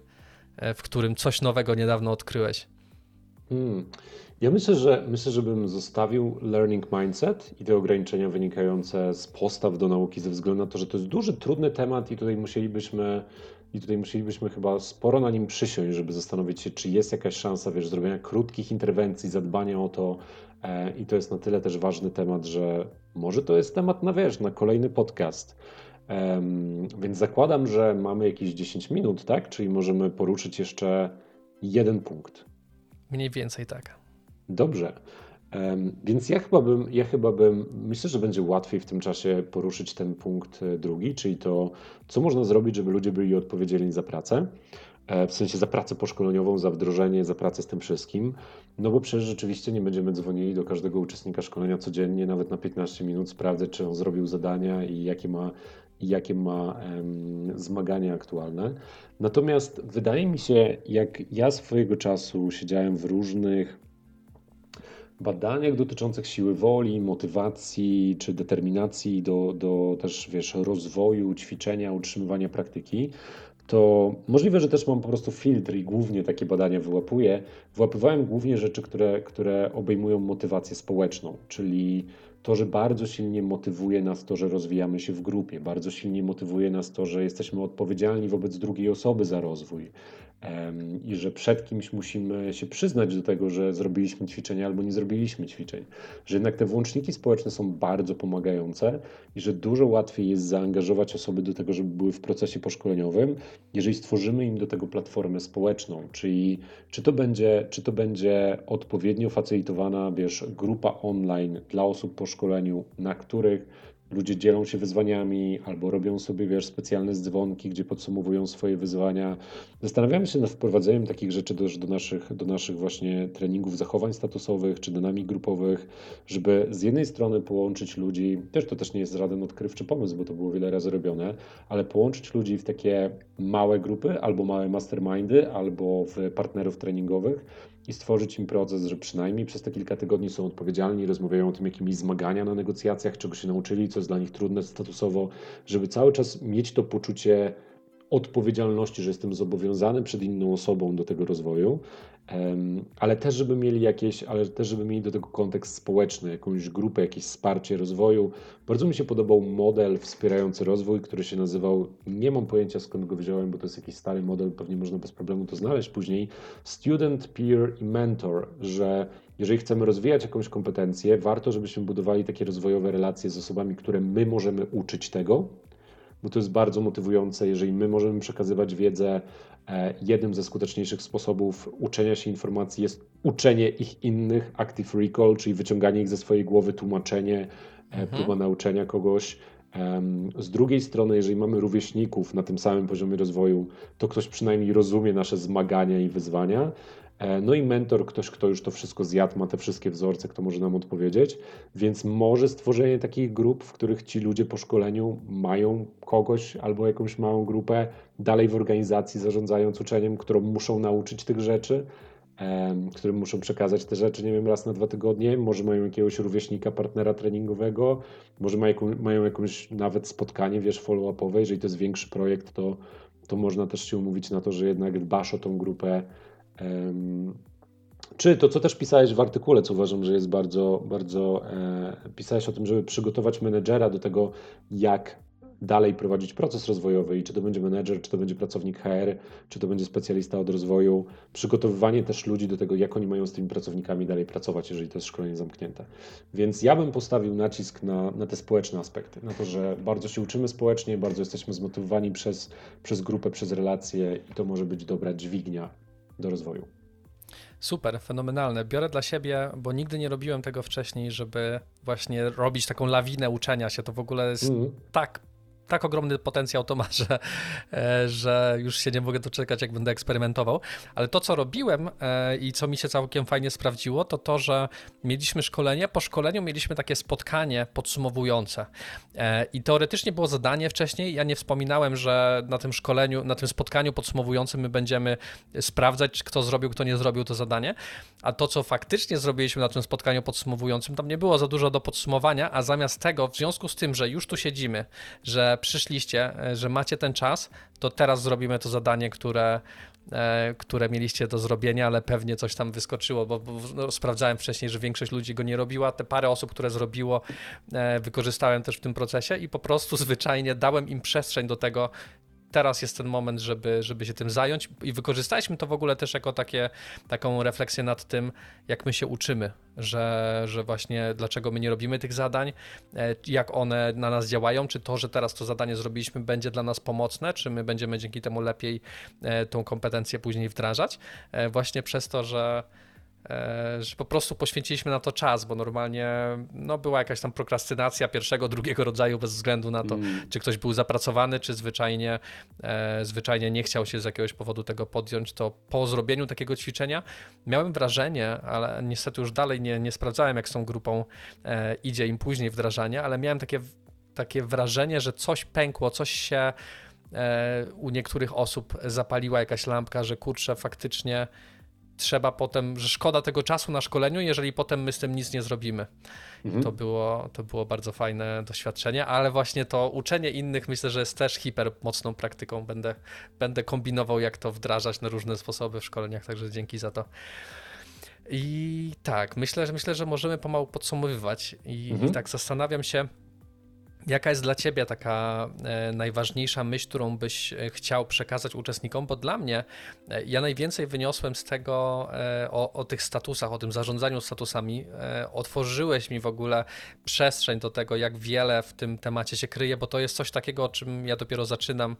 w którym coś nowego niedawno odkryłeś? Hmm. Ja myślę, że myślę, że bym zostawił learning mindset i te ograniczenia wynikające z postaw do nauki ze względu na to, że to jest duży, trudny temat i tutaj musielibyśmy i tutaj musielibyśmy chyba sporo na nim przysiąść, żeby zastanowić się, czy jest jakaś szansa, wiesz, zrobienia krótkich interwencji, zadbania o to. E, I to jest na tyle też ważny temat, że może to jest temat na wiesz, na kolejny podcast. Więc zakładam, że mamy jakieś 10 minut, tak? Czyli możemy poruszyć jeszcze jeden punkt. Mniej więcej tak. Dobrze. Więc ja chyba bym, ja chyba bym, myślę, że będzie łatwiej w tym czasie poruszyć ten punkt e, drugi, czyli to, co można zrobić, żeby ludzie byli odpowiedzialni za pracę. E, w sensie za pracę poszkoleniową, za wdrożenie, za pracę z tym wszystkim. No bo przecież rzeczywiście nie będziemy dzwonili do każdego uczestnika szkolenia codziennie, nawet na 15 minut, sprawdzać, czy on zrobił zadania i jakie ma jakie ma zmagania aktualne. Natomiast wydaje mi się, jak ja swojego czasu siedziałem w różnych badaniach dotyczących siły woli, motywacji czy determinacji do, do też wiesz, rozwoju, ćwiczenia, utrzymywania praktyki, to możliwe, że też mam po prostu filtr i głównie takie badania wyłapuję. Wyłapywałem głównie rzeczy, które, które obejmują motywację społeczną, czyli to, że bardzo silnie motywuje nas to, że rozwijamy się w grupie, bardzo silnie motywuje nas to, że jesteśmy odpowiedzialni wobec drugiej osoby za rozwój, i że przed kimś musimy się przyznać do tego, że zrobiliśmy ćwiczenia albo nie zrobiliśmy ćwiczeń. Że jednak te włączniki społeczne są bardzo pomagające i że dużo łatwiej jest zaangażować osoby do tego, żeby były w procesie poszkoleniowym, jeżeli stworzymy im do tego platformę społeczną, czyli czy to będzie, czy to będzie odpowiednio facylitowana, wiesz, grupa online dla osób szkoleniu, na których ludzie dzielą się wyzwaniami albo robią sobie, wiesz, specjalne dzwonki, gdzie podsumowują swoje wyzwania. Zastanawiamy się nad wprowadzeniem takich rzeczy też do naszych, do naszych właśnie treningów zachowań statusowych czy dynamik grupowych, żeby z jednej strony połączyć ludzi, też to też nie jest żaden odkrywczy pomysł, bo to było wiele razy robione, ale połączyć ludzi w takie małe grupy albo małe mastermindy, albo w partnerów treningowych, i stworzyć im proces, że przynajmniej przez te kilka tygodni są odpowiedzialni, rozmawiają o tym, jakimi zmagania na negocjacjach, czego się nauczyli, co jest dla nich trudne statusowo, żeby cały czas mieć to poczucie odpowiedzialności, że jestem zobowiązany przed inną osobą do tego rozwoju, ale też, żeby mieli jakieś, ale też, żeby mieli do tego kontekst społeczny, jakąś grupę, jakieś wsparcie rozwoju. Bardzo mi się podobał model wspierający rozwój, który się nazywał, nie mam pojęcia skąd go wziąłem, bo to jest jakiś stary model, pewnie można bez problemu to znaleźć później, student, peer i mentor, że jeżeli chcemy rozwijać jakąś kompetencję, warto, żebyśmy budowali takie rozwojowe relacje z osobami, które my możemy uczyć tego, bo to jest bardzo motywujące, jeżeli my możemy przekazywać wiedzę. E, jednym ze skuteczniejszych sposobów uczenia się informacji jest uczenie ich innych, active recall, czyli wyciąganie ich ze swojej głowy, tłumaczenie, e, mhm. próba nauczenia kogoś. Z drugiej strony, jeżeli mamy rówieśników na tym samym poziomie rozwoju, to ktoś przynajmniej rozumie nasze zmagania i wyzwania. E, no i mentor, ktoś, kto już to wszystko zjadł, ma te wszystkie wzorce, kto może nam odpowiedzieć. Więc może stworzenie takich grup, w których ci ludzie po szkoleniu mają kogoś albo jakąś małą grupę dalej w organizacji, zarządzając uczeniem, którą muszą nauczyć tych rzeczy, którym muszą przekazać te rzeczy, nie wiem, raz na dwa tygodnie. Może mają jakiegoś rówieśnika, partnera treningowego, może mają jakąś nawet spotkanie, wiesz, follow-upowe. Jeżeli to jest większy projekt, to, to można też się umówić na to, że jednak dbasz o tą grupę czy to, co też pisałeś w artykule, co uważam, że jest bardzo, bardzo, e, pisałeś o tym, żeby przygotować menedżera do tego, jak dalej prowadzić proces rozwojowy i czy to będzie menedżer, czy to będzie pracownik HR, czy to będzie specjalista od rozwoju, przygotowywanie też ludzi do tego, jak oni mają z tymi pracownikami dalej pracować, jeżeli to jest szkolenie zamknięte. Więc ja bym postawił nacisk na, na te społeczne aspekty, na to, że bardzo się uczymy społecznie, bardzo jesteśmy zmotywowani przez, przez grupę, przez relacje i to może być dobra dźwignia do rozwoju. Super, fenomenalne. Biorę dla siebie, bo nigdy nie robiłem tego wcześniej, żeby właśnie robić taką lawinę uczenia się. To w ogóle jest mm. tak tak ogromny potencjał to ma, <laughs> że, e, że już się nie mogę doczekać, jak będę eksperymentował. Ale to, co robiłem e, i co mi się całkiem fajnie sprawdziło, to to, że mieliśmy szkolenie. Po szkoleniu mieliśmy takie spotkanie podsumowujące. E, I teoretycznie było zadanie wcześniej. Ja nie wspominałem, że na tym szkoleniu, na tym spotkaniu podsumowującym my będziemy sprawdzać, kto zrobił, kto nie zrobił to zadanie. A to, co faktycznie zrobiliśmy na tym spotkaniu podsumowującym, tam nie było za dużo do podsumowania, a zamiast tego, w związku z tym, że już tu siedzimy, że przyszliście, e, że macie ten czas, to teraz zrobimy to zadanie, które, e, które mieliście do zrobienia, ale pewnie coś tam wyskoczyło, bo, bo no, sprawdzałem wcześniej, że większość ludzi go nie robiła. Te parę osób, które zrobiło, e, wykorzystałem też w tym procesie i po prostu zwyczajnie dałem im przestrzeń do tego, teraz jest ten moment, żeby, żeby się tym zająć. I wykorzystaliśmy to w ogóle też jako takie, taką refleksję nad tym, jak my się uczymy, że, że właśnie dlaczego my nie robimy tych zadań, e, jak one na nas działają, czy to, że teraz to zadanie zrobiliśmy będzie dla nas pomocne, czy my będziemy dzięki temu lepiej e, tą kompetencję później wdrażać, e, właśnie przez to, że że po prostu poświęciliśmy na to czas, bo normalnie no, była jakaś tam prokrastynacja pierwszego, drugiego rodzaju bez względu na to, mm. czy ktoś był zapracowany, czy zwyczajnie, e, zwyczajnie nie chciał się z jakiegoś powodu tego podjąć, to po zrobieniu takiego ćwiczenia miałem wrażenie, ale niestety już dalej nie, nie sprawdzałem, jak z tą grupą e, idzie im później wdrażanie, ale miałem takie, takie wrażenie, że coś pękło, coś się e, u niektórych osób zapaliła jakaś lampka, że kurczę, faktycznie trzeba potem, że szkoda tego czasu na szkoleniu, jeżeli potem my z tym nic nie zrobimy. Mhm. To, było, to było bardzo fajne doświadczenie, ale właśnie to uczenie innych myślę, że jest też hiper mocną praktyką. Będę, będę kombinował, jak to wdrażać na różne sposoby w szkoleniach, także dzięki za to. I tak, myślę, że myślę, że możemy pomału podsumowywać i, mhm. i tak zastanawiam się, Jaka jest dla Ciebie taka e, najważniejsza myśl, którą byś e, chciał przekazać uczestnikom? Bo dla mnie, e, ja najwięcej wyniosłem z tego o, o, tych statusach, o tym zarządzaniu statusami. Otworzyłeś mi w ogóle przestrzeń do tego, jak wiele w tym temacie się kryje, bo to jest coś takiego, o czym ja dopiero zaczynam,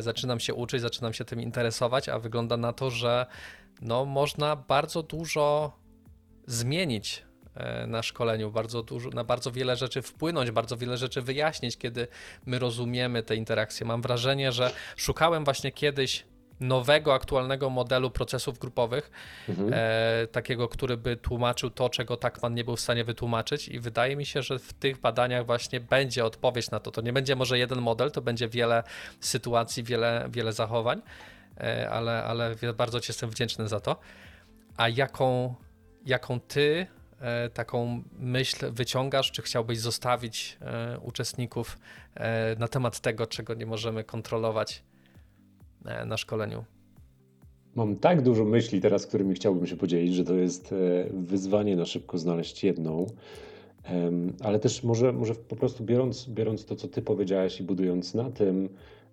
zaczynam się uczyć, zaczynam się tym interesować, a wygląda na to, że no, można bardzo dużo zmienić na szkoleniu, bardzo dużo, na bardzo wiele rzeczy wpłynąć, bardzo wiele rzeczy wyjaśnić, kiedy my rozumiemy te interakcje. Mam wrażenie, że szukałem właśnie kiedyś nowego, aktualnego modelu procesów grupowych, mhm. e, takiego, który by tłumaczył to, czego Takman nie był w stanie wytłumaczyć i wydaje mi się, że w tych badaniach właśnie będzie odpowiedź na to. To nie będzie może jeden model, to będzie wiele sytuacji, wiele, wiele zachowań, e, ale, ale bardzo Ci jestem wdzięczny za to. A jaką, jaką Ty e, taką myśl wyciągasz, czy chciałbyś zostawić e, uczestników e, na temat tego, czego nie możemy kontrolować E, na szkoleniu? Mam tak dużo myśli teraz, którymi chciałbym się podzielić, że to jest e, wyzwanie na szybko znaleźć jedną. Ale też może, może po prostu biorąc, biorąc to, co Ty powiedziałeś i budując na tym,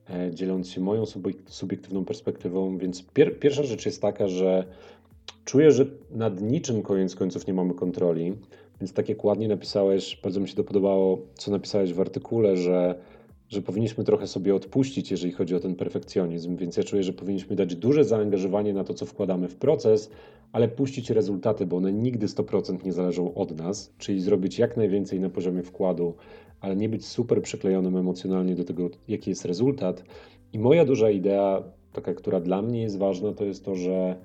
e, dzieląc się moją subiektywną perspektywą, więc pier pierwsza rzecz jest taka, że czuję, że nad niczym koniec końców nie mamy kontroli. Więc tak jak ładnie napisałeś, bardzo mi się to podobało, co napisałeś w artykule, że że powinniśmy trochę sobie odpuścić, jeżeli chodzi o ten perfekcjonizm, więc ja czuję, że powinniśmy dać duże zaangażowanie na to, co wkładamy w proces, ale puścić rezultaty, bo one nigdy 100% nie zależą od nas, czyli zrobić jak najwięcej na poziomie wkładu, ale nie być super przyklejonym emocjonalnie do tego, jaki jest rezultat. I moja duża idea, taka, która dla mnie jest ważna, to jest to, że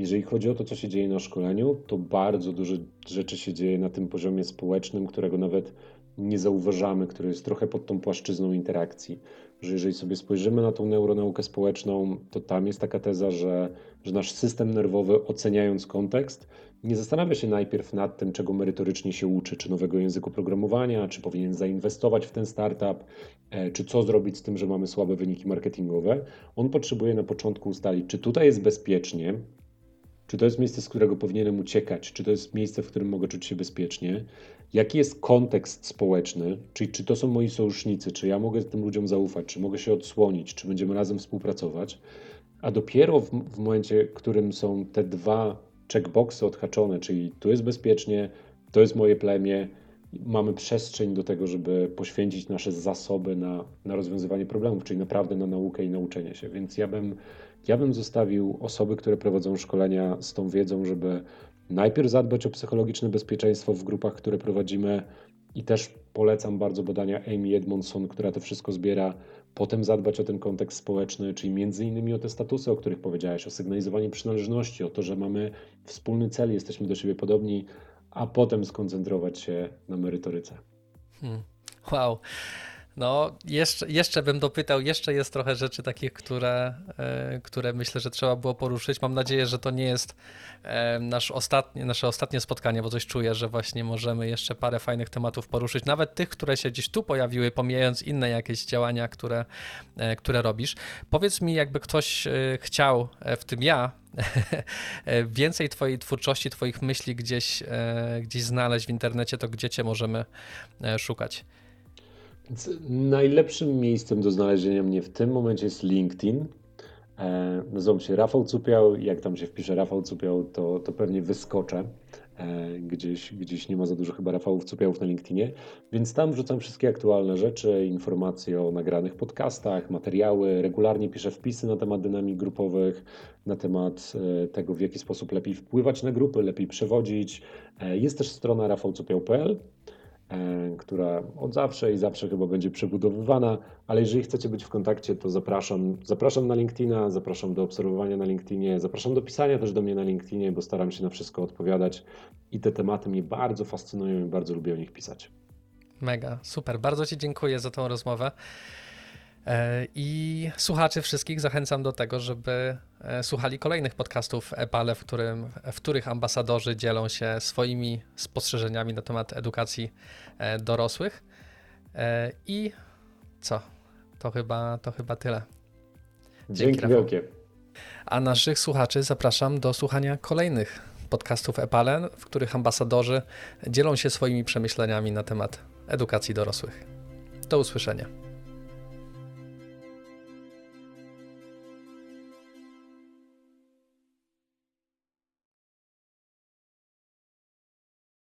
jeżeli chodzi o to, co się dzieje na szkoleniu, to bardzo dużo rzeczy się dzieje na tym poziomie społecznym, którego nawet nie zauważamy, który jest trochę pod tą płaszczyzną interakcji. Że jeżeli sobie spojrzymy na tą neuronaukę społeczną, to tam jest taka teza, że, że nasz system nerwowy, oceniając kontekst, nie zastanawia się najpierw nad tym, czego merytorycznie się uczy, czy nowego języku programowania, czy powinien zainwestować w ten startup, e, czy co zrobić z tym, że mamy słabe wyniki marketingowe. On potrzebuje na początku ustalić, czy tutaj jest bezpiecznie, czy to jest miejsce, z którego powinienem uciekać? Czy to jest miejsce, w którym mogę czuć się bezpiecznie? Jaki jest kontekst społeczny? Czyli czy to są moi sojusznicy? Czy ja mogę tym ludziom zaufać? Czy mogę się odsłonić? Czy będziemy razem współpracować? A dopiero w, w momencie, w którym są te dwa checkboxy odhaczone, czyli tu jest bezpiecznie, to jest moje plemię, mamy przestrzeń do tego, żeby poświęcić nasze zasoby na, na rozwiązywanie problemów, czyli naprawdę na naukę i nauczenie się. Więc ja bym ja bym zostawił osoby, które prowadzą szkolenia z tą wiedzą, żeby najpierw zadbać o psychologiczne bezpieczeństwo w grupach, które prowadzimy i też polecam bardzo badania Amy Edmondson, która to wszystko zbiera. Potem zadbać o ten kontekst społeczny, czyli między innymi o te statusy, o których powiedziałeś, o sygnalizowanie przynależności, o to, że mamy wspólny cel, jesteśmy do siebie podobni, a potem skoncentrować się na merytoryce. Hmm. Wow. No, jeszcze, jeszcze bym dopytał, jeszcze jest trochę rzeczy takich, które, e, które myślę, że trzeba było poruszyć. Mam nadzieję, że to nie jest e, nasz ostatnie, nasze ostatnie spotkanie, bo coś czuję, że właśnie możemy jeszcze parę fajnych tematów poruszyć, nawet tych, które się gdzieś tu pojawiły, pomijając inne jakieś działania, które, e, które robisz. Powiedz mi, jakby ktoś chciał, w tym ja, <laughs> więcej Twojej twórczości, Twoich myśli gdzieś, gdzieś znaleźć w internecie, to gdzie Cię możemy szukać? Najlepszym miejscem do znalezienia mnie w tym momencie jest LinkedIn. E, nazywam się Rafał Cupiał. Jak tam się wpisze Rafał Cupiał, to, to pewnie wyskoczę. E, gdzieś, gdzieś nie ma za dużo chyba Rafałów Cupiałów na LinkedInie, więc tam wrzucam wszystkie aktualne rzeczy, informacje o nagranych podcastach, materiały. Regularnie piszę wpisy na temat dynamik grupowych, na temat e, tego, w jaki sposób lepiej wpływać na grupy, lepiej przewodzić. Jest też strona rafałcupiał.pl która od zawsze i zawsze chyba będzie przebudowywana, ale jeżeli chcecie być w kontakcie, to zapraszam, zapraszam na LinkedIna, zapraszam do obserwowania na LinkedInie, zapraszam do pisania też do mnie na LinkedInie, bo staram się na wszystko odpowiadać i te tematy mnie bardzo fascynują i bardzo lubię o nich pisać. Mega, super. Bardzo Ci dziękuję za tą rozmowę. E, I słuchaczy wszystkich zachęcam do tego, żeby e, słuchali kolejnych podcastów EPALE, w, którym, w których ambasadorzy dzielą się swoimi spostrzeżeniami na temat edukacji e, dorosłych. I co? To chyba, to chyba tyle. Dzięki, Dzięki wielkie. A naszych słuchaczy zapraszam do słuchania kolejnych podcastów EPALE, w których ambasadorzy dzielą się swoimi przemyśleniami na temat edukacji dorosłych. Do usłyszenia.